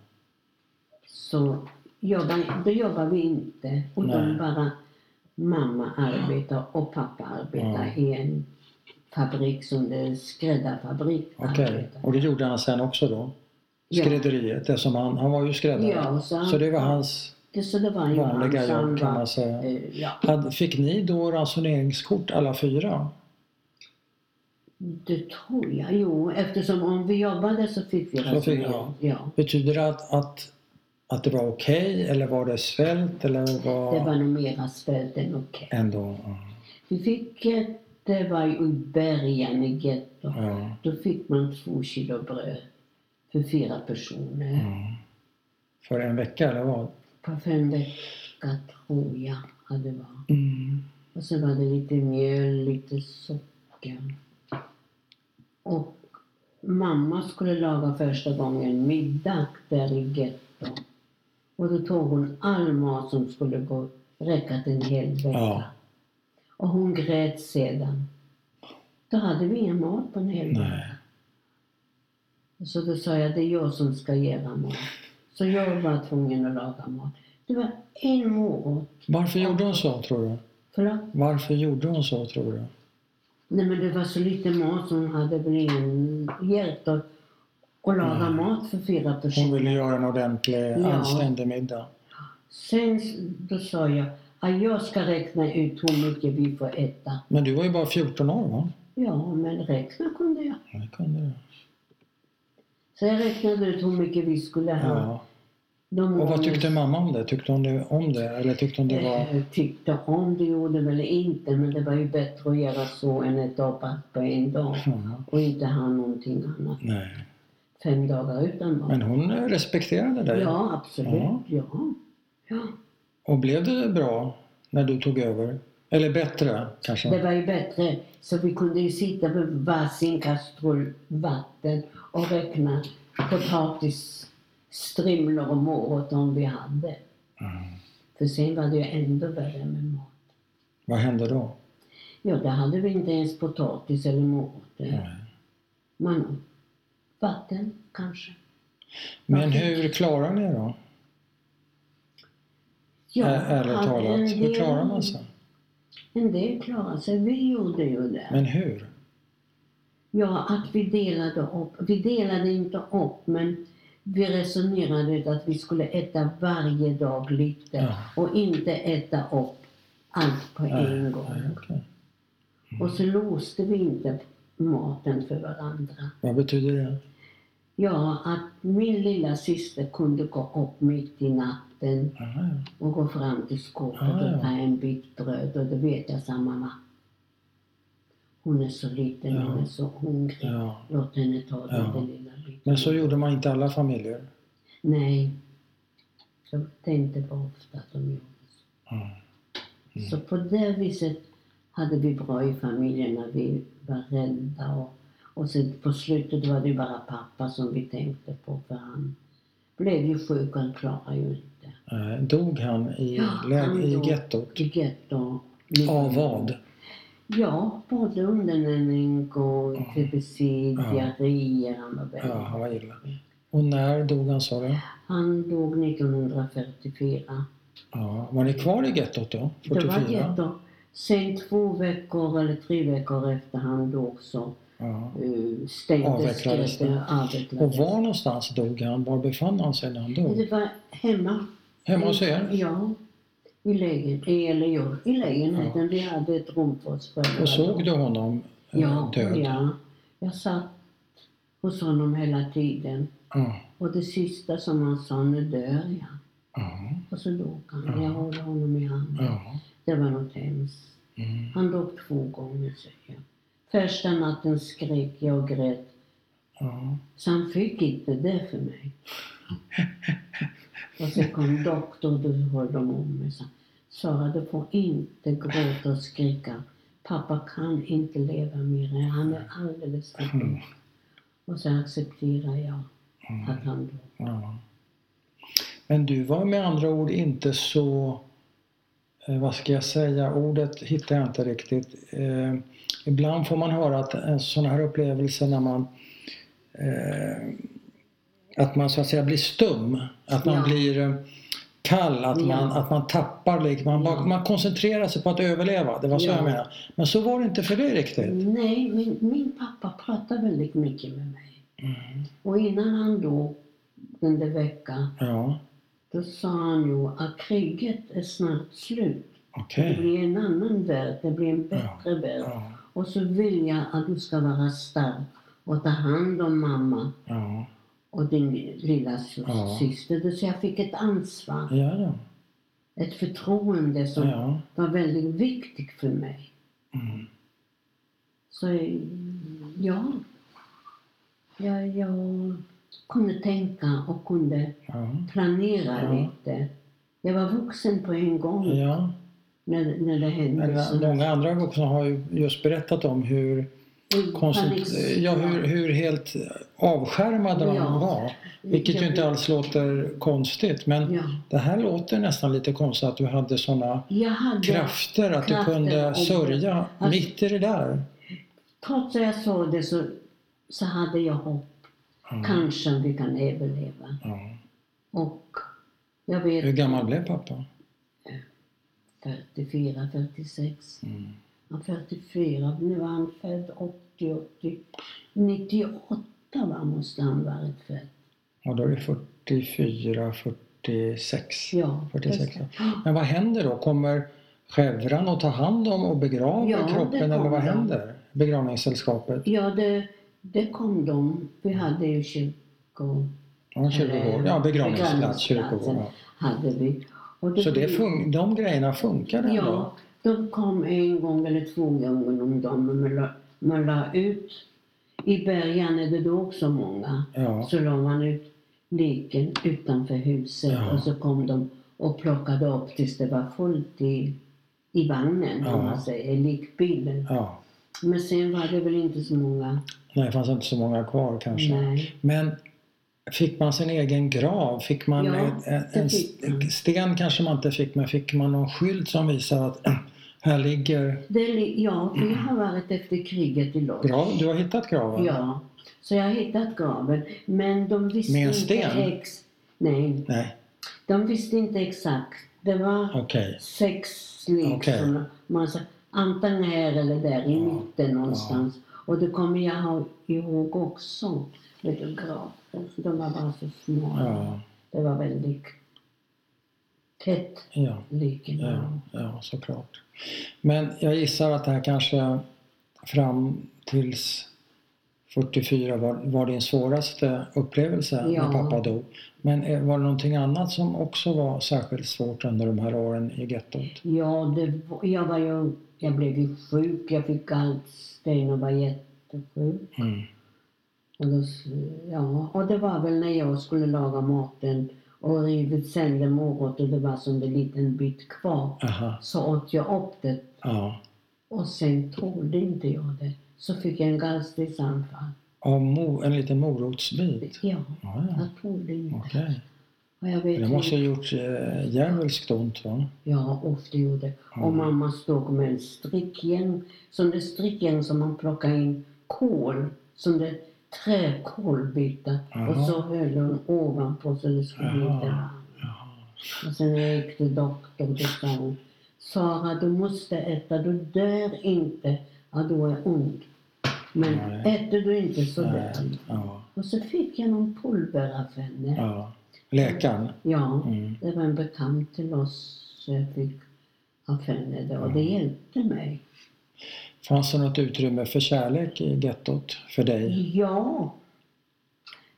Så jobba, då jobbar vi inte. De bara mamma arbetar och pappa arbetar Ja. i en fabrik som det är skräddarfabrik. Okej. arbetar. Och det gjorde han sen också då? Ja. Skrädderiet, det som han, han var ju skräddare. Ja, så han- så det var hans Det, så det var vanliga han som jobb kan man säga. eh, Ja, fick ni då ransoneringskort alla fyra? det tror jag. Jo, eftersom om vi jobbade så fick vi ransonering. ja. ja. Betyder det att, att, att det var okej eller var det svält eller var... Det var nog mera svält än okej. Ändå, ja. Vi fick, det var i början i gettot. ja. Då fick man två kilo bröd för fyra personer. ja. För en vecka eller vad? På fem veckor tror jag att det var. Mm. Och så var det lite mjöl, lite socker. Och mamma skulle laga första gången middag där i getto. Och då tog hon all mat som skulle gå, räcka till en hel vecka. Ja. Och hon grät sedan. Då hade vi ingen mat på en hel vecka. Så då sa jag, det är jag som ska göra mat. Så jag var tvungen att laga mat. Det var en morot. Varför gjorde hon så tror du? Förlåt? Varför gjorde hon så tror du? Nej men det var så lite mat hon hade blivit hjälpt att att laga Mm. mat för fyra Hon personer. ville göra en ordentlig, Ja. anständig middag. Sen då sa jag att jag ska räkna ut hur mycket vi får äta. Men du var ju bara 14 år va? Ja, men räkna kunde jag. Ja, det kunde du. Så jag räknade ut hur mycket vi skulle ha. Ja. De Och vad tyckte mamma om det? Tyckte hon det om det? Eller tyckte hon det var... Eh, tyckte om det gjorde väl inte, men det var ju bättre att göra så än ett upp på en dag Ja, och inte ha någonting annat. nej. Fem dagar utan mat. Men hon respekterade dig? Ja, absolut. Ja. Ja. ja. Och blev det bra när du tog över? Eller bättre kanske? Det var ju bättre. Så vi kunde ju sitta vid varsin kastrull vatten och räkna potatisstrimlor och morötter om vi hade. Mm. För sen var det ju ändå värre med mat. Vad hände då? Ja, där hade vi inte ens potatis eller morötter. Man, vatten kanske. Men hur klarar ni då? Ja, Ä- Ärligt talat. Hur klarar man sig? En del klarade sig. Vi gjorde ju det. Men hur? Ja, att vi delade upp. Vi delade inte upp, men vi resonerade att vi skulle äta varje dag lite Ja. och inte äta upp allt på en Nej, gång. nej, okej. Och så låste vi inte maten för varandra. Vad betyder det? Ja, att min lilla syster kunde gå upp mitt i natten Aha, och gå fram till skåpet Ah, och ta en bit bröd och det vet jag sa mamma. Hon är så liten, Ja. hon är så hungrig. ja. Låt henne ta den Ja. där lilla biten. Men så gjorde man inte alla familjer? Nej. Är inte bara ofta att de gjorde så. Mm. Mm. Så på det viset hade vi bra i familjen när vi var rädda och, och sen på slutet var det bara pappa som vi tänkte på för han blev ju sjuk och han klarade ju inte. Eh, Dog han i, Ja, lä- han i gettot? I getto. Av vad? Ja, både undernäring och tbc, Ja. diarréer. Han var väldigt Ja, han var illa. Och när dog han sa du? Han dog 1944. Ja. Var ni kvar i gettot då? Det var 44? getto. Sen två veckor eller tre veckor efter han dog så Ja. uh, stängdes Avvecklades det. Avvecklades. Och var någonstans dog han? Var befann han sig när han dog? Det var hemma. Hemma hos er? Ja. I lägen, eller ja, i lägenheten. Vi hade ett rum för oss själva. Och såg du honom eh, Ja, död? ja. Jag satt hos honom hela tiden. Ja. Och det sista som han sa, nu dör jag. Ja. Och så dog han. Ja. Jag håller honom i handen. ja. Det var något hemskt. Mm. Han dog två gånger, säger jag. Första natten skrek jag och grät. ja. Så han fick inte det för mig. och så kom doktorn, då höll de om mig. Så, Sara, du får inte gråta och skrika. Pappa kan inte leva mer. Han är alldeles för Mm. Och så accepterar jag att han dog. Ja. Men du var med andra ord inte så, eh, vad ska jag säga, ordet hittar jag inte riktigt. Eh, ibland får man höra att en sån här upplevelse när man eh, att man så att säga blir stum, att man Ja. blir eh, kall, att, Ja. man, att man tappar, liksom, man, Ja. man koncentrerar sig på att överleva. Det var så Ja. jag menade. Men så var det inte för dig riktigt. Nej, min, min pappa pratade väldigt mycket med mig. Mm. Och innan han dog, den där veckan, då sa han ju att kriget är snart slut. Det okej. blir en annan värld, det blir en bättre värld. Och så vill jag att du ska vara stark och ta hand om mamma ja, och din lilla Ja. syster. Så jag fick ett ansvar, ja. ja. ett förtroende som ja. var väldigt viktigt för mig. Mm. Så ja, jag, jag kunde tänka och kunde planera lite. Jag var vuxen på en gång. När, när det hände. Men många andra vuxna har ju just berättat om hur, konstigt, ja, hur, hur helt avskärmade de Ja. var. Vilket ju inte alls låter konstigt. Men Ja. det här låter nästan lite konstigt att du hade sådana krafter att krafter du kunde sörja Alltså- mitt i det där. trots att jag såg det så, så hade jag hopp. Ja. Kanske vi kan överleva. Ja. Och jag vet Hur gammal blev pappa? 44, 46. Mm. Är 44, nu var han född 80, 80. 98 var, måste han varit född. Och då är det 44, 46. Ja, 46. just det. Men vad händer då? Kommer Chevron att ta hand om och begrava Ja, kroppen eller vad de. händer? Begravningssällskapet? Ja, det, det kom de. Vi hade ju kyrkor... Ja, kyrkogård. Ja, begravningsplats, kyrkogård. Ja. hade vi. Och Så det fun- de grejerna funkar ändå? Ja, de kom en gång eller två gånger om dagen. Men man la, man la ut. I början är det då också många. Ja. Så la man ut liken utanför huset Ja. och så kom de och plockade upp tills det var fullt i, i vagnen, Ja. om man säger, i likbilen. ja. Men sen var det väl inte så många. Nej, det fanns inte så många kvar kanske. Nej. Men fick man sin egen grav? Fick man Ja, en, en, sten kanske man inte fick, men fick man någon skylt som visar att här ligger Det, ja, vi har varit efter kriget i Lodz. grav? Du har hittat graven? Ja, så jag har hittat graven. Men de visste Med en inte sten? ex... Nej, Nej, de visste inte exakt. Det var okej. sex liksom. Okej. Man sa antingen här eller där i Ja, mitten någonstans. Och det kommer jag ha- ihåg också. Du, graven. De var bara så små. Ja, Det var väldigt tätt ja, liken. ja, ja, såklart. Men jag gissar att det här kanske fram tills 44 var, var din svåraste upplevelse Ja. när pappa dog. Men eh, var det någonting annat som också var särskilt svårt under de här åren i gettot? Ja, det, jag var ju... Jag blev ju sjuk. Jag fick gallsten och var jättesjuk. Mm. Och, då, ja, och det var väl när jag skulle laga maten och rivit sönder morötter, det var som en liten bit kvar. Aha, Så åt jag upp det ja. och sen tålde inte jag det. Så fick jag en gallstensanfall. Av en liten morotsbit? Ja, Ja, ja. jag tålde inte. Okej. Och jag vet Det måste ha gjort eh, djävulskt ont va? Ja, ofta gjorde det. Ja. Och mamma stod med en strickgäng, sån där strickgäng som man plockar in kol, sån där träkolbitar. Jaha. Och så höll hon ovanpå så det skulle bli varmt. Och sen när jag gick till doktorn då sa hon Sara, du måste äta, du dör inte. Ja, då är ont. Men Nej. äter du inte så dör du. Ja, Och så fick jag någon pulver av henne. ja. Läkaren? Ja, Mm. det var en bekant till oss så jag fick det och det hjälpte mig. Fanns det något utrymme för kärlek i gettot för dig? Ja.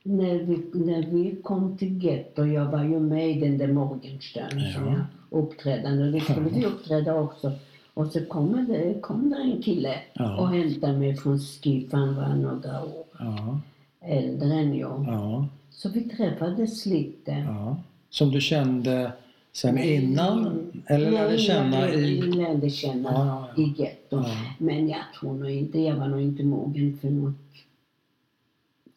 När vi, när vi kom till getto, jag var ju med i den där Morgenstern Ja. och det skulle vi uppträda också. Och så kom det, kom det en kille Ja. och hämtade mig från Skip, han var några år Ja, äldre än jag. ja, Så vi träffades lite. Som du kände sen innan? Eller lärde Nej, känna jag i... lärde känna Ja, ja, ja. i gettot. Ja. Men jag tror nog inte, jag var nog inte mogen för något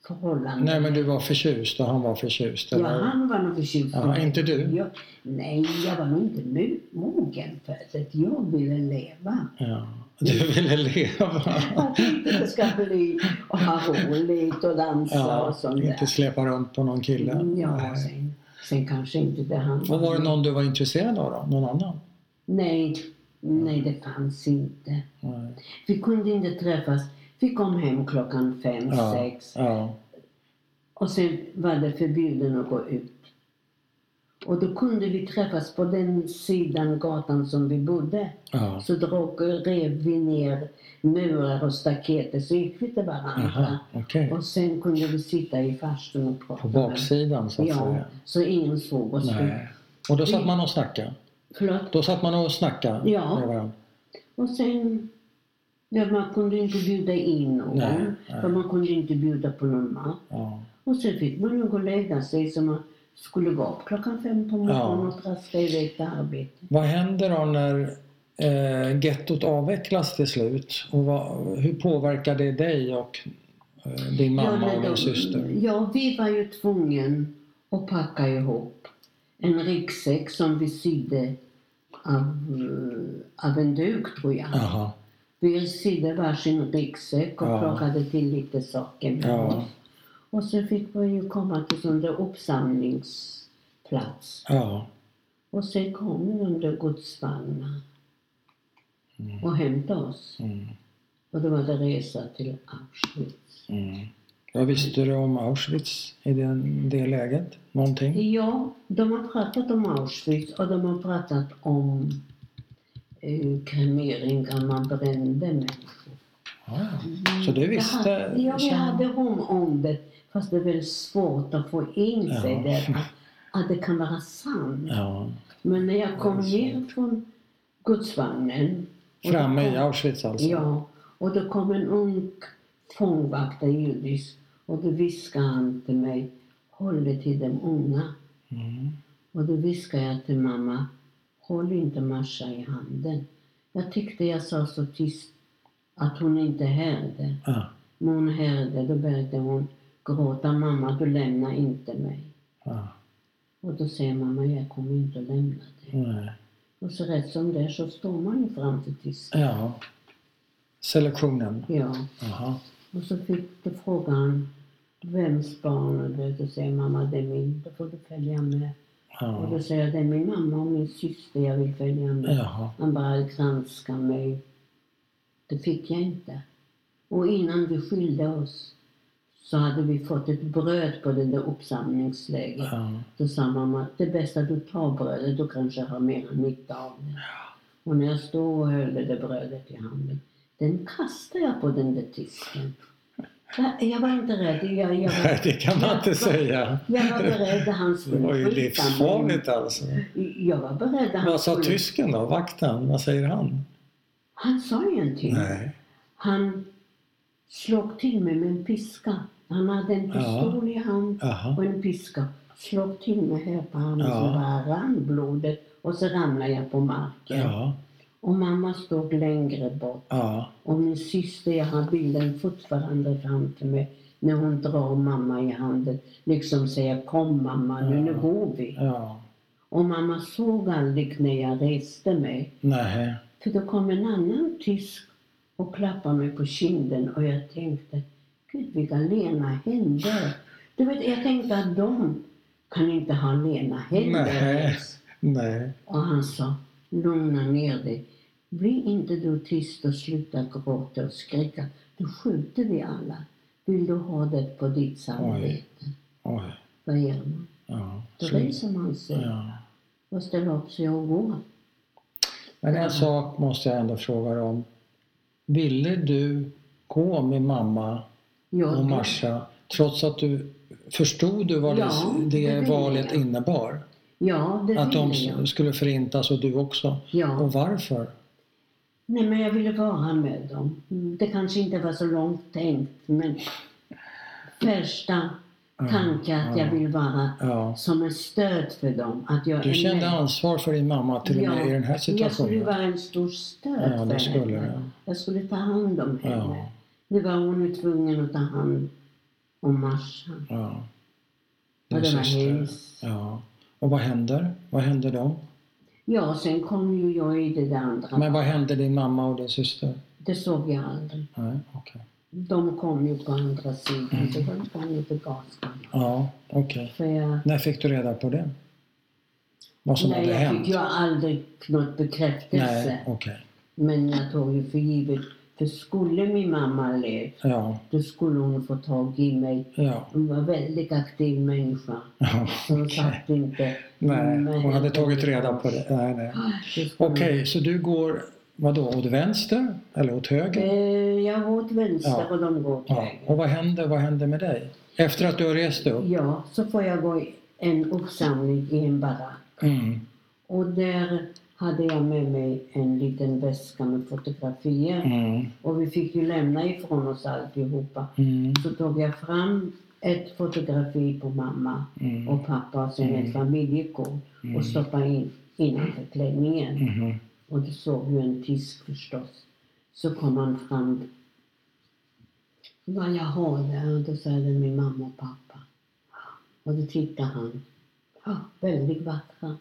förhållande. Nej men du var förtjust och han var förtjust? Ja, Eller? han var nog förtjust. Ja, inte du? Jag, nej, jag var nog inte mo- mogen för det. Jag ville leva. Ja. Du ville leva? Jag tänkte det ska bli och ha roligt och dansa Ja, och sånt inte där. släpa runt på någon kille? Ja, Nej. Sen, kanske inte det han Och var det någon du var intresserad av då? Någon annan? Nej, nej det fanns inte. Nej. Vi kunde inte träffas. Vi kom hem klockan fem, Ja, sex ja, och sen var det förbjudet att gå ut. Och då kunde vi träffas på den sidan gatan som vi bodde. ja. Så drog, rev vi ner murar och staketer så gick vi till varandra. Aha, okej. Och sen kunde vi sitta i farstun och prata. På baksidan så att Ja, säga? så ingen såg oss. Nej. Och då satt man och snackade? Förlåt? Då satt man och snackade Ja. med varandra? Och sen, ja, man kunde inte bjuda in någon. Nej, nej. För man kunde inte bjuda på någon mat. Ja. Och sen fick man ju gå och lägga sig så man skulle gå upp klockan fem på morgonen Ja. och traska iväg till arbete. Vad händer då när eh, gettot avvecklas till slut? Och vad, hur påverkar det dig och eh, din mamma ja, och din syster? Ja, vi var ju tvungen att packa ihop en ryggsäck som vi sydde av, eh, av en duk tror jag. Jaha. Vi sydde varsin ryggsäck och Ja. plockade till lite saker med Ja. oss. Och så fick vi ju komma till sån där uppsamlingsplats. Ja. Och sen kom de där godsvagnar Mm. och hämtade oss. Mm. Och då var det resa till Auschwitz. Mm. Vad visste du om Auschwitz i den, det läget? Någonting? Ja, de har pratat om Auschwitz och de har pratat om eh, kremeringar, man brände människor. Ja. Så du visste? Jag hade, ja, jag hade om, om det. Fast det är väldigt svårt att få in sig Ja. det. Att, att det kan vara sant. Ja. Men när jag kom ner från godsvagnen. Framme i kom- Auschwitz alltså? Ja, och då kom en ung fångvaktare judisk och då viskade han till mig, håll dig till de unga. Mm. Och då viskade jag till mamma, håll inte Masha i handen. Jag tyckte jag sa så tyst att hon inte hörde. Ja. Men hon hörde, då började hon gråta, mamma du lämnar inte mig. Ja. Och då säger mamma, jag kommer inte att lämna dig. Nej. Och så rätt som det är så står man ju fram till tysken. ja. Selektionen? Ja. Jaha. Och så fick du frågan, vems barn är det? Då säger mamma, det är min. Då får du följa med. Och Ja. då säger jag, det är min mamma och min syster jag vill följa med. Jaha. Han bara granskar mig. Det fick jag inte. Och innan vi skilde oss så hade vi fått ett bröd på det där uppsamlingsläget. Ja. Då sa mamma, det är bäst att du tar brödet, du kanske har mer nytta av det. Och när jag stod och höll det där brödet i handen, den kastade jag på den där tysken. Jag, jag var inte rädd. Jag, jag var, Nej, det kan man inte säga. jag var beredd att han Det skulle var ju livsfarligt alltså. Jag var beredd att han Vad sa tysken då? Vakten? Vad säger han? Han sa ingenting. Nej. Han slog till mig med en piska. Han hade en pistol i hand Jaha. och en piska. Slog till mig här på armen Ja. så bara rann blodet och så ramlade jag på marken. Ja. Och mamma stod längre bort. Ja. Och min syster, jag har bilden fortfarande framför mig när hon drar mamma i handen. Liksom säger kom mamma, nu, nu Ja. går vi. Ja. Och mamma såg aldrig när jag reste mig. Nej. För då kom en annan tysk och klappade mig på kinden och jag tänkte, gud vilka lena händer. Du vet, jag tänkte att de kan inte ha lena händer. Nej. Nej. Och han sa, lugna ner dig. Bli inte du tyst och sluta gråta och skrika. Då skjuter vi alla. Vill du ha det på ditt samvete? Oj. Vad gör man? Ja. Då reser man sig ja. och ställer upp sig och går. Men en sak måste jag ändå fråga dig om. Ville du gå med mamma Jag, och Marsha trots att du förstod du vad Ja, det, det valet jag. innebar? Ja, det Att de jag. skulle förintas och du också? Ja. Och varför? Nej, men jag ville vara med dem. Mm, Det kanske inte var så långt tänkt, men första tanken att jag ja. vill vara Ja. som ett stöd för dem. Att jag Du kände med. ansvar för din mamma till och med i den här Jag skulle situationen? vara en stor stöd Ja, det för skulle henne. du. Jag skulle ta hand om henne. Ja. Det var hon ju tvungen att ta hand om Marsha. Ja. Och det var hemskt. Ja. Och vad händer? Vad hände då? Ja, sen kom ju jag i det där andra. Men vad hände din mamma och din syster? Det såg jag aldrig. Nej, okej. De kom ju på andra sidan, Mm. så de kom ju till gaskammaren. Ja, okej. Jag, När fick du reda på det? Vad som nej, hade jag hänt? fick ju aldrig något bekräftelse. Nej, okej. Men jag tog ju för givet, för skulle min mamma levt, Ja, då skulle hon få tag i mig. ja. Hon var en väldigt aktiv människa. ja Så hon okej. satt inte... Nej, hon hade tagit reda på det. Nej, nej. Skulle Okej, så du går, vadå, åt vänster? Eller åt höger? Eh, jag går åt vänster Ja. och de går åt Ja. höger. Och vad hände, vad hände med dig? Efter att du har rest upp? Ja, så får jag gå i en uppsamling i en barack. Mm. Och där hade jag med mig en liten väska med fotografier. Mm. Och vi fick ju lämna ifrån oss alltihopa. Mm. Så tog jag fram ett fotografi på mamma Mm. och pappa och sen ett familjekort och stoppade in innanför klänningen. Och det såg ju en tysk förstås. Så kom han fram. Vad jag har där? Och då sa det min mamma och pappa. Och då tittade han. Ja, väldigt vackra.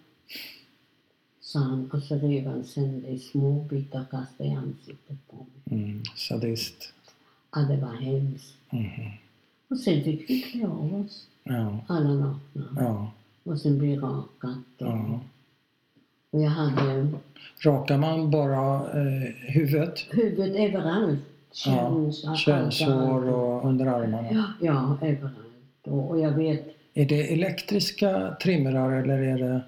Sa han och så rev han sen det i små bitar och kastade i ansiktet på mig. Mm. Sadist. Ja, det var hemskt. Mhm. Och sen fick vi klä av oss, Ja. alla nakna. Ja. Och sen bli rakat. Och, Ja. Och jag hade Rakar man bara eh, huvudet? huvudet överallt. Köns, allt, Könshår och under armarna? Ja, ja, överallt. Och, och jag vet Är det elektriska trimrar eller är det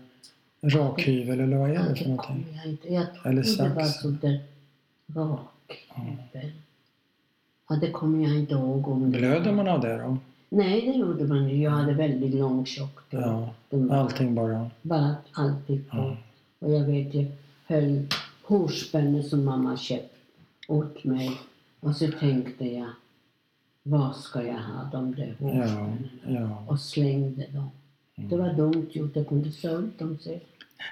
rakhyvel eller vad är det för någonting? jag inte. Jag tror Eller det var sax. sådär rakhyvel. Ja, det kommer jag inte ihåg om Blöder man av det då? Nej, det gjorde man ju. Jag hade väldigt lång tjockt. och Ja, allting bara? Bara alltid på. Ja. Och jag vet, jag höll hårspänne som mamma köpt åt mig. Och så tänkte jag, vad ska jag ha de där Ja, hårspännena? ja. Och slängde dem. Det var dumt gjort, jag kunde sålt dem sen.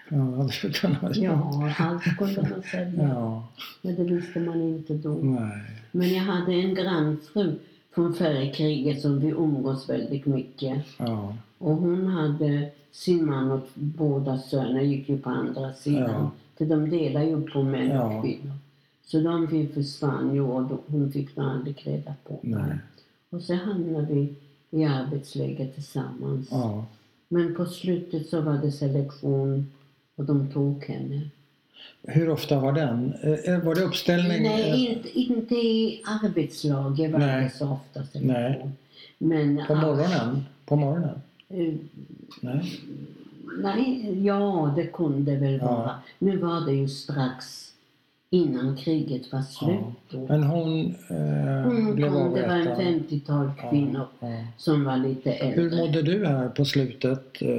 Ja, det kunna vara Ja, allt kunde man sälja. Ja, Men det visste man inte då. nej. Men jag hade en grannfru från före kriget som vi umgås väldigt mycket. Ja, Och hon hade sin man och båda söner gick ju på andra sidan. Ja. För de delar ju på män Ja. och kvinnor. Så de försvann ju och hon fick nog aldrig reda på dem. Och så hamnade vi i arbetsläger tillsammans. Ja. Men på slutet så var det selektion och de tog henne. Hur ofta var den? Eh, Var det uppställning? Nej, eh, inte, inte i arbetslaget var Nej. det så ofta. Nej. Men På morgonen? På morgonen? Eh, Nej. Nej, ja det kunde väl Ja. vara. Nu var det ju strax innan kriget var slut. då. Men hon eh, Hon blev kom, det var en avrättad? 50-tal kvinnor Ja, ja. som var lite äldre. Hur mådde du här på slutet? Eh,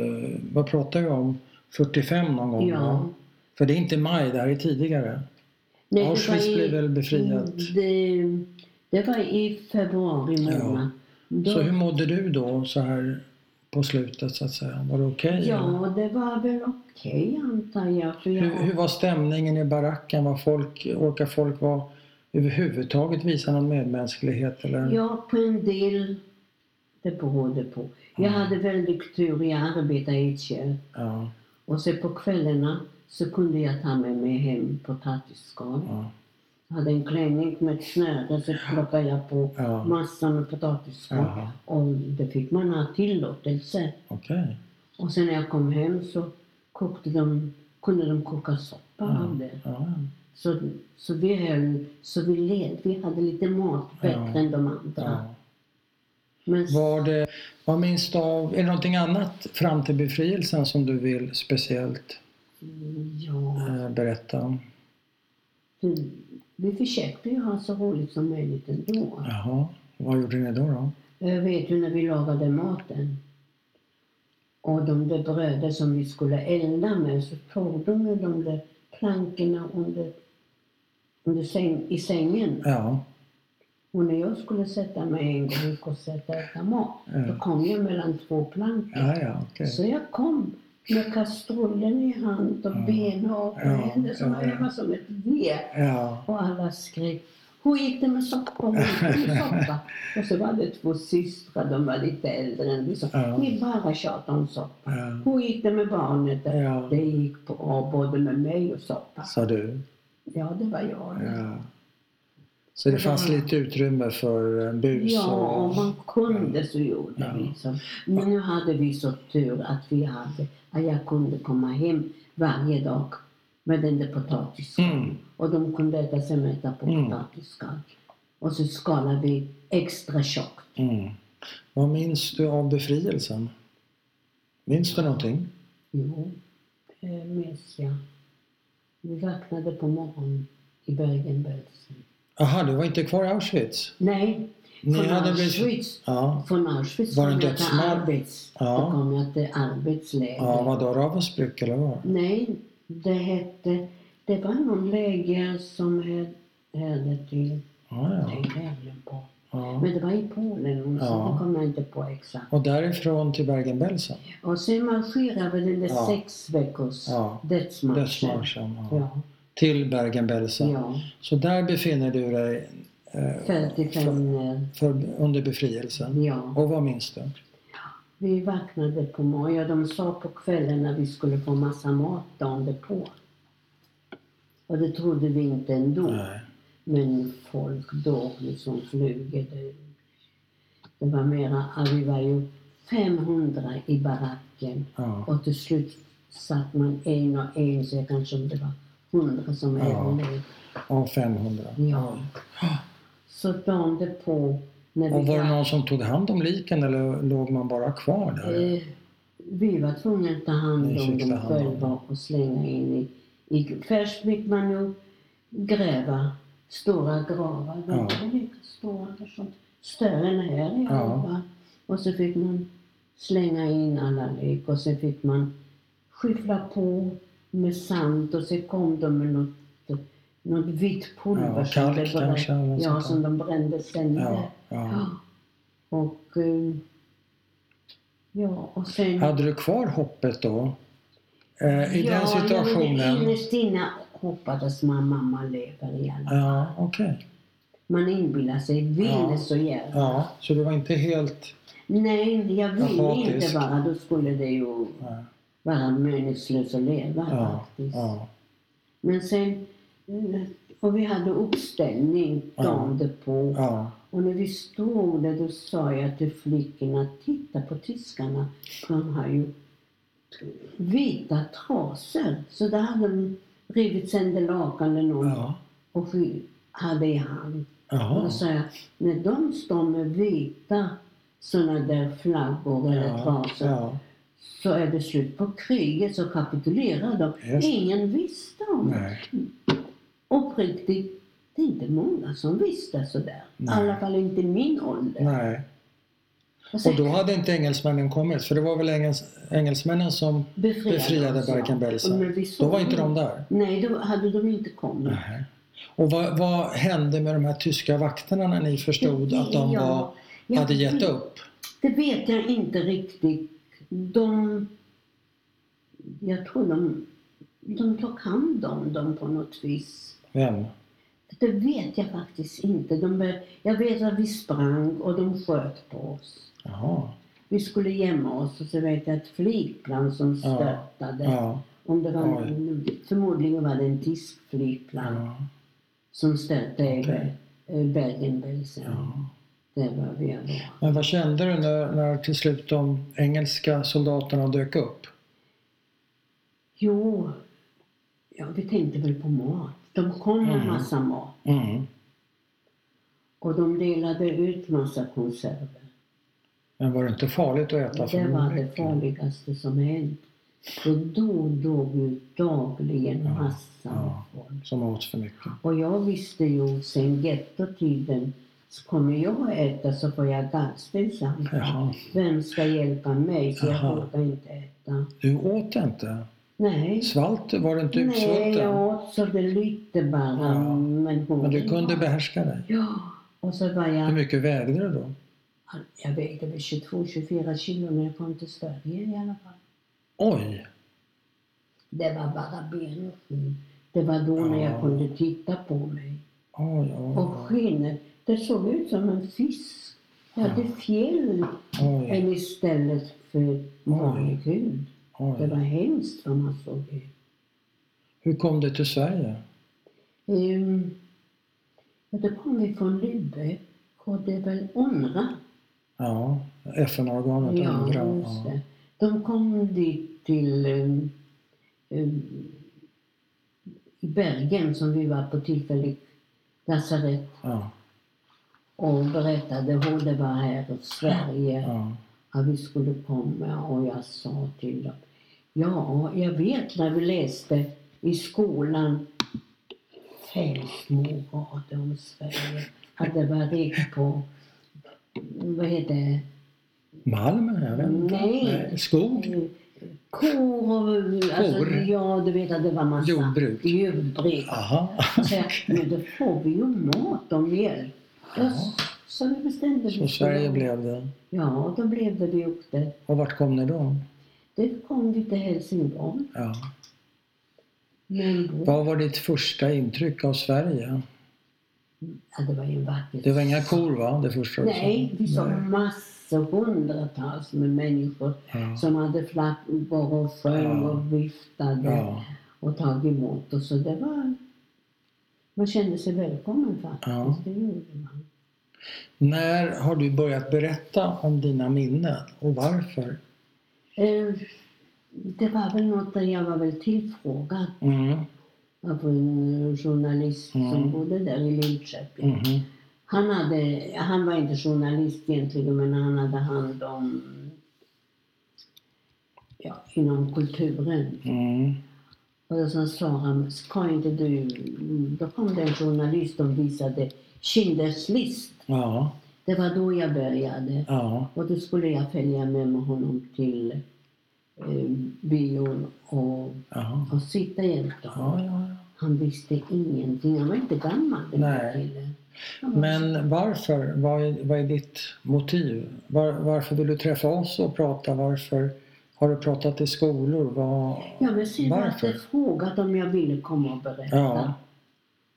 vad pratar vi om? 45 någon gång? Ja. För det är inte maj, det här är tidigare. Nej, Auschwitz i- blev väl befriat? Det, det var i februari månad. Då, Så hur mådde du då så här på slutet så att säga? Var det okej? eller? ja, det var väl okej antar jag. För jag Hur, hur var stämningen i baracken? Var folk, orkar folk vara överhuvudtaget visa någon medmänsklighet? Eller? Ja, på en del, det berodde på. Jag Mm. hade väldigt tur, jag arbetade i ett kök. Ja, Och så på kvällarna så kunde jag ta med mig hem potatisskal. ja, Jag hade en klänning med ett snöre så plockade jag på Ja. massor med potatisskal. Och det fick man ha tillåtelse. okej. Och sen när jag kom hem så kokte de, kunde de koka soppa av det. Så, så vi höll, så vi led. Vi hade lite mat bättre än de andra. Men Var det, vad minns du av, är det någonting annat fram till befrielsen som du vill speciellt ja, eh, berätta om? vi, försökte ju ha så roligt som möjligt ändå. Jaha, vad gjorde ni då? då? Jag vet ju när vi lagade maten och de där bröden som vi skulle elda med så tog de ju de där plankorna under, under säng, i sängen. Ja, Och när jag skulle sätta mig en gång och sätta äta mat, Ja. då kom jag mellan två plankor. ja, ja okej. Så jag kom med kastrullen i hand och Ja. ben och Ja, händer som ja, ja. var som ett V. Ja, Och alla skrek hur gick det med soppa? Hur gick det med soppa? Och så var det två systrar, de var lite äldre än vi. Ja. Ni bara tjatar om soppa. ja, Hur gick det med barnet? Ja. Det gick bra både med mig och soppa. sa du. Ja, det var jag. Ja. Så det fanns var- lite utrymme för bus Ja, och... om man kunde så gjorde Ja. vi så. Men nu hade vi så tur att vi hade, att jag kunde komma hem varje dag med den där potatisskalan. Mm. Och de kunde äta sig mätta på Mm. potatisskal. Och så skalade vi extra tjockt. Mm. Vad minns du av befrielsen? Minns du någonting? Jo, det minns jag. Vi vaknade på morgonen i Bergen-Belsen. Jaha, du var inte kvar i Auschwitz? Nej, Ni från hade Auschwitz. Ja. Från Auschwitz Var det dödsmål? arbets... Ja. Då kom jag till arbetsläger. Ja, vad då? Ravensbrück eller vad? Nej, det hette... Det var någon läger som hade till... Ja, Det ja. glömt på. ja. Men det var i Polen, så Ja. det kommer jag inte på exakt. Och därifrån till Bergen-Belsen? Och sen marscherade vi den där Ja. sex veckors Ja. dödsmarschen. Dödsmarschen? Ja. Ja, Till Bergen-Belsen? ja. Så där befinner du dig eh, 45 eh, för, under befrielsen? Ja. Och vad minns du? Vi vaknade på morgonen. De sa på kvällen att vi skulle få massa mat dagen därpå. Och det trodde vi inte ändå. Nej. Men folk dog liksom flugor. Det, det var mera, vi var ju 500 i baracken Ja. och till slut satt man en och en, så jag kanske det var hundra som Ja. överlevde. Av 500? Ja. Så dagen därpå, när vi Och var det någon som tog hand om liken eller låg man bara kvar där? Eh, vi var tvungna att ta hand om dem själva och slänga in i, i... Först fick man ju gräva stora gravar. Ja. stora, kanske större än här i Ja. Och så fick man slänga in alla lik och sen fick man skyffla på med sand och så kom de med något, något vitt pulver Ja, som kalk kanske, Ja, som de brände sönder. Ja, ja. Ja. Och... eh, Ja, och sen... Hade du kvar hoppet då? Eh, I ja, den situationen? innerst inne hoppades man mamma lever i alla fall. Ja, okej. Man inbillar sig, ville Ja. så gärna. Ja, så du var inte helt... Nej, jag ville Apatisk. inte vara, då skulle det ju vara meningslöst att leva Ja, faktiskt. ja, Men sen, och vi hade uppställning Ja. dagen därpå. ja, Och när vi stod där då sa jag till flickorna, titta på tyskarna, de har ju vita trasor. Så där hade de rivit sönder lakanen och, ja. och vi hade i hand. Och Jaha. då sa jag, när de står med vita sådana där flaggor eller Ja, trasor ja. så är det slut på kriget så kapitulerar de. Ingen visste om det. Uppriktigt, det är inte många som visste sådär. I Nej. alla fall inte i min ålder. Nej. Och då hade inte engelsmännen kommit, för det var väl engels, engelsmännen som befriade, befriade när vi Då var inte de där? Nej, då hade de inte kommit. Nej. Och vad, vad hände med de här tyska vakterna när ni förstod att de var, jag hade gett vet- upp? Det vet jag inte riktigt. De... Jag tror de, de tog hand om dem på något vis. Vem? Det vet jag faktiskt inte. De jag vet att vi sprang och de sköt på oss. Jaha. Vi skulle gömma oss och så vet jag ett flygplan som störtade. Ja. Om det var, Oj. förmodligen var det en tysk flygplan ja. som störtade över eh, Bergen-Belsen. ja. Det var vi. Men vad kände du när, när till slut de engelska soldaterna dök upp? Jo, ja, vi tänkte väl på mat. De kom med Mm. massa mat Mm. och de delade ut massa konserver. Men var det inte farligt att äta Det var det farligaste som hänt. För då dog ju dagligen Ja, massa ja. folk. Som åt för mycket? Och jag visste ju sen gettotiden, så kommer jag att äta så får jag. Jaha. Vem ska hjälpa mig? Så jag vågar inte äta. Du åt inte? Nej. Svalt Var du inte Nej, utsvulten? jag åt så det lite bara. Ja. Men, Men du kunde behärska dig? Ja. Och så var Hur jag, mycket vägde du då? jag vägde väl 22-24 kilo när jag kom till Sverige i alla fall. Oj! Det var bara benskinn. Det var då när Ja. jag kunde titta på mig. Oj, oj, Och skinnet, det såg ut som en fisk. Jag hade fjäll istället för vanlig hud. Det var oj. hemskt vad man såg ut. Hur kom du till Sverige? Um, ja, då kom vi från Lübeck och det är väl UNRWA. Ja, FN-organet Ja, UNRWA. just det. De kom dit till um, um, i Bergen som vi var på tillfälligt lasarett Ja, och berättade hur det var här i Sverige. ja, att vi skulle komma och jag sa till dem, ja, jag vet när vi läste i skolan fem små rader om Sverige, att det var rikt på, vad heter det, Malm? Inte. Nej. Skog? Kor alltså, Kor? ja du vet att det var massa Jordbruk? jordbruk. Så jag, men då får vi ju mat och mjölk. Så vi bestämde Så vi Sverige blev det. Ja, då blev det vi åkte. Och vart kom ni då? Det kom vi till Helsingborg. Ja. Då, Vad var ditt första intryck av Sverige? ja, det var ju vackert. Det var inga kor va? Det första? Nej, vi såg massor, hundratals med människor Ja. som hade flaggor och sjöng Ja. och viftade Ja. och tagit emot oss. Så det var... Man kände sig välkommen faktiskt. Det gjorde man. När har du börjat berätta om dina minnen och varför? Eh, det var väl något där jag var väl tillfrågad Mm. av en journalist Mm. som bodde där i Linköping. Mhm. Han, hade, han var inte journalist egentligen men han hade hand om ja, inom kulturen. Mm. Och så sa han, ska inte du... Då kom det en journalist och visade Schindler's list. Ja. Det var då jag började. Ja. Och då skulle jag följa med med honom till eh, bion och, Ja. och sitta jämte honom. Ja. Han visste ingenting. Han var inte gammal den Nej. killen. Var Men varför? Vad är, vad är ditt motiv? Var, varför vill du träffa oss och prata? Varför har du pratat i skolor? Vad, Ja, men sen varför? hade frågat om jag ville komma och berätta. Ja.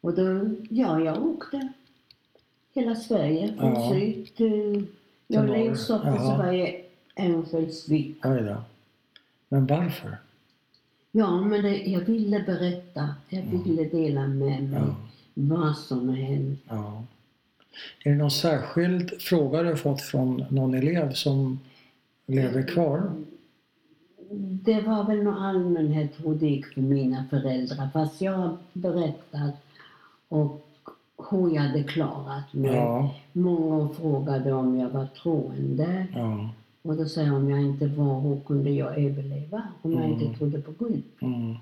Och då, ja, jag åkte hela Sverige, från Ja. syd till... Jag och så Jaha. var jag Örnsköldsvik. Men varför? Ja, men det, jag ville berätta. Jag ville dela med mig Ja. vad som hänt. Ja. Är det någon särskild fråga du har fått från någon elev som lever kvar? Det var väl någon allmänhet hur det gick för mina föräldrar. Fast jag har berättat och hur jag hade klarat mig. Ja. Många frågade om jag var troende. Ja. Och då sa jag om jag inte var, hur kunde jag överleva? Om jag Mm. inte trodde på Gud. Mm.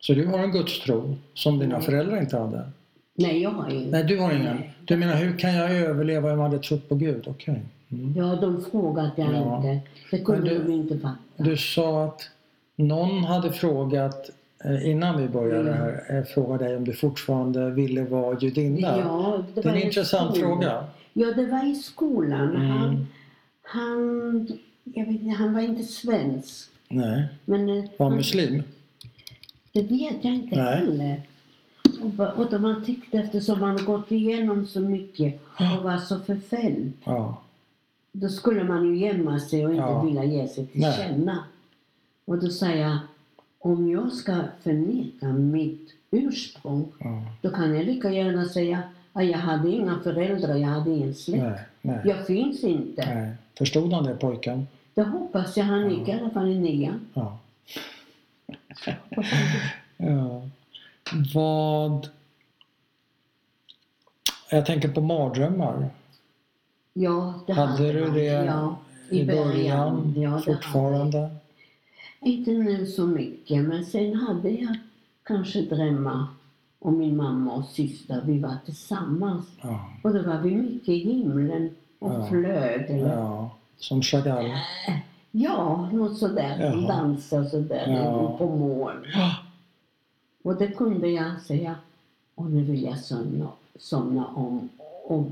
Så du har en gudstro som dina Ja. föräldrar inte hade? Nej, jag har ju Nej, du har ingen. Du menar, hur kan jag överleva om jag hade trott på Gud? Okej. Mm. Ja, de frågade jag Ja. inte. Det kunde Men du- de inte fatta. Du sa att någon hade frågat innan vi började Mm. här, eh, frågade dig om du fortfarande ville vara judinna. Ja, det är en intressant skolan. fråga. Ja, det var i skolan. Mm. Han, han, jag vet inte, han var inte svensk. Nej. Men eh, Var han, muslim? det vet jag inte Nej. heller. Och, och han tyckte eftersom han gått igenom så mycket och var så förföljd. Ja. Då skulle man ju gömma sig och inte Ja. vilja ge sig till Nej. känna. Och då säger jag, om jag ska förneka mitt ursprung, ja. då kan jag lika gärna säga att jag hade inga föräldrar, jag hade ingen släkt. Nej. Nej. Jag finns inte. Nej. Förstod han det pojken? Det hoppas jag han gick i alla fall i nian. Ja. Ja. Vad... Jag tänker på mardrömmar. Ja, det Hade du man. det ja, i början? Ja, det hade fortfarande? Inte nu så mycket, men sen hade jag kanske drömmar om min mamma och syster. Vi var tillsammans. Ja. Och då var vi mycket i himlen och Ja. flög. Ja. ja. Som Chagall? något sådär. Jaha. Dansa och sådär Ja. på moln. Ja. Och det kunde jag säga. Och nu vill jag somna, somna om och,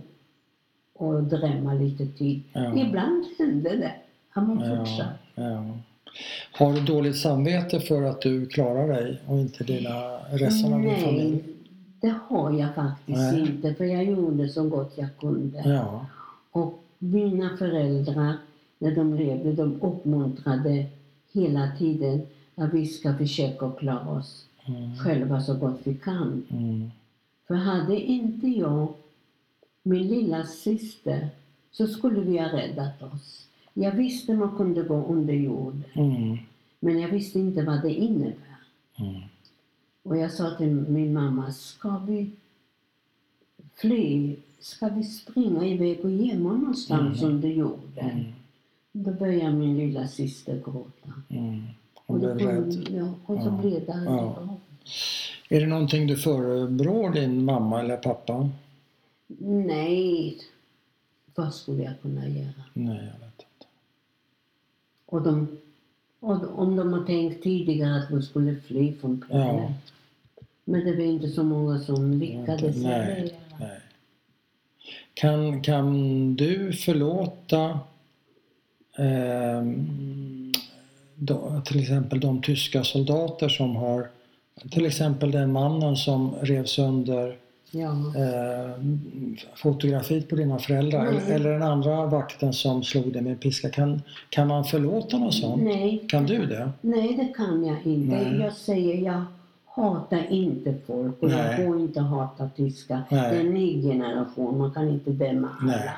och drömma lite till. Ja. Ibland hände det. Han var Ja. fortsatt. Ja. Har du dåligt samvete för att du klarar dig och inte dina, resten av din familj? Nej, det har jag faktiskt Nej. inte. För jag gjorde så gott jag kunde. Ja. Och mina föräldrar, när de levde, de uppmuntrade hela tiden att vi ska försöka klara oss Mm. själva så gott vi kan. Mm. För hade inte jag min lilla syster så skulle vi ha räddat oss. Jag visste man kunde gå under jord, Mm. men jag visste inte vad det innebär. Mm. Och jag sa till min mamma, ska vi fly? Ska vi springa iväg och gömma någonstans Mm. under jorden? Mm. Då började min lilla syster gråta. Mm. Då blev rädd. ja, och så Ja. blev det aldrig Ja. Är det någonting du förebrår din mamma eller pappa? Nej, vad skulle jag kunna göra? Nej, jag vet. Och, de, och om de har tänkt tidigare att de skulle fly från planen. Ja. Men det var inte så många som lyckades. Nej, Nej. nej. Kan, kan du förlåta ehm, då, till exempel de tyska soldater som har till exempel den mannen som rev sönder Ja. eh, fotografiet på dina föräldrar Nej. eller, eller den andra vakten som slog dig med en piska. Kan, kan man förlåta något sånt? Nej, Kan du det? nej, det kan jag inte. Nej. Jag säger jag hatar inte folk och Nej. jag får inte hata tyskar. Det är en ny generation, man kan inte döma alla.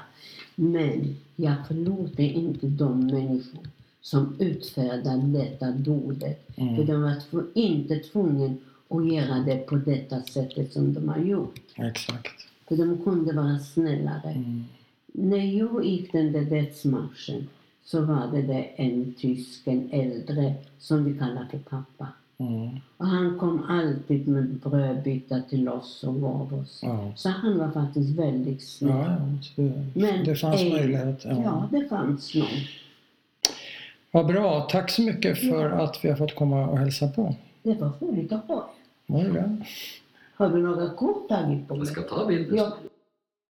Men jag förlåter inte de människor som utfärdade detta dådet. För Mm. de var inte tvungna att göra det på detta sättet som de har gjort. Exakt. För de kunde vara snällare. Mm. När jag gick den där dödsmarschen så var det där en tysk, en äldre, som vi kallar för pappa. Mm. Och han kom alltid med brödbitar till oss och gav oss. Ja. Så han var faktiskt väldigt snäll. Ja, ja. Det, Men det fanns ej- möjlighet. Ja. Ja, det fanns någon. Vad bra. Tack så mycket för att vi har fått komma och hälsa på. Det var roligt att ha. Det det? Har du några kort tagit på mig? Jag ska ta bilder. Ja,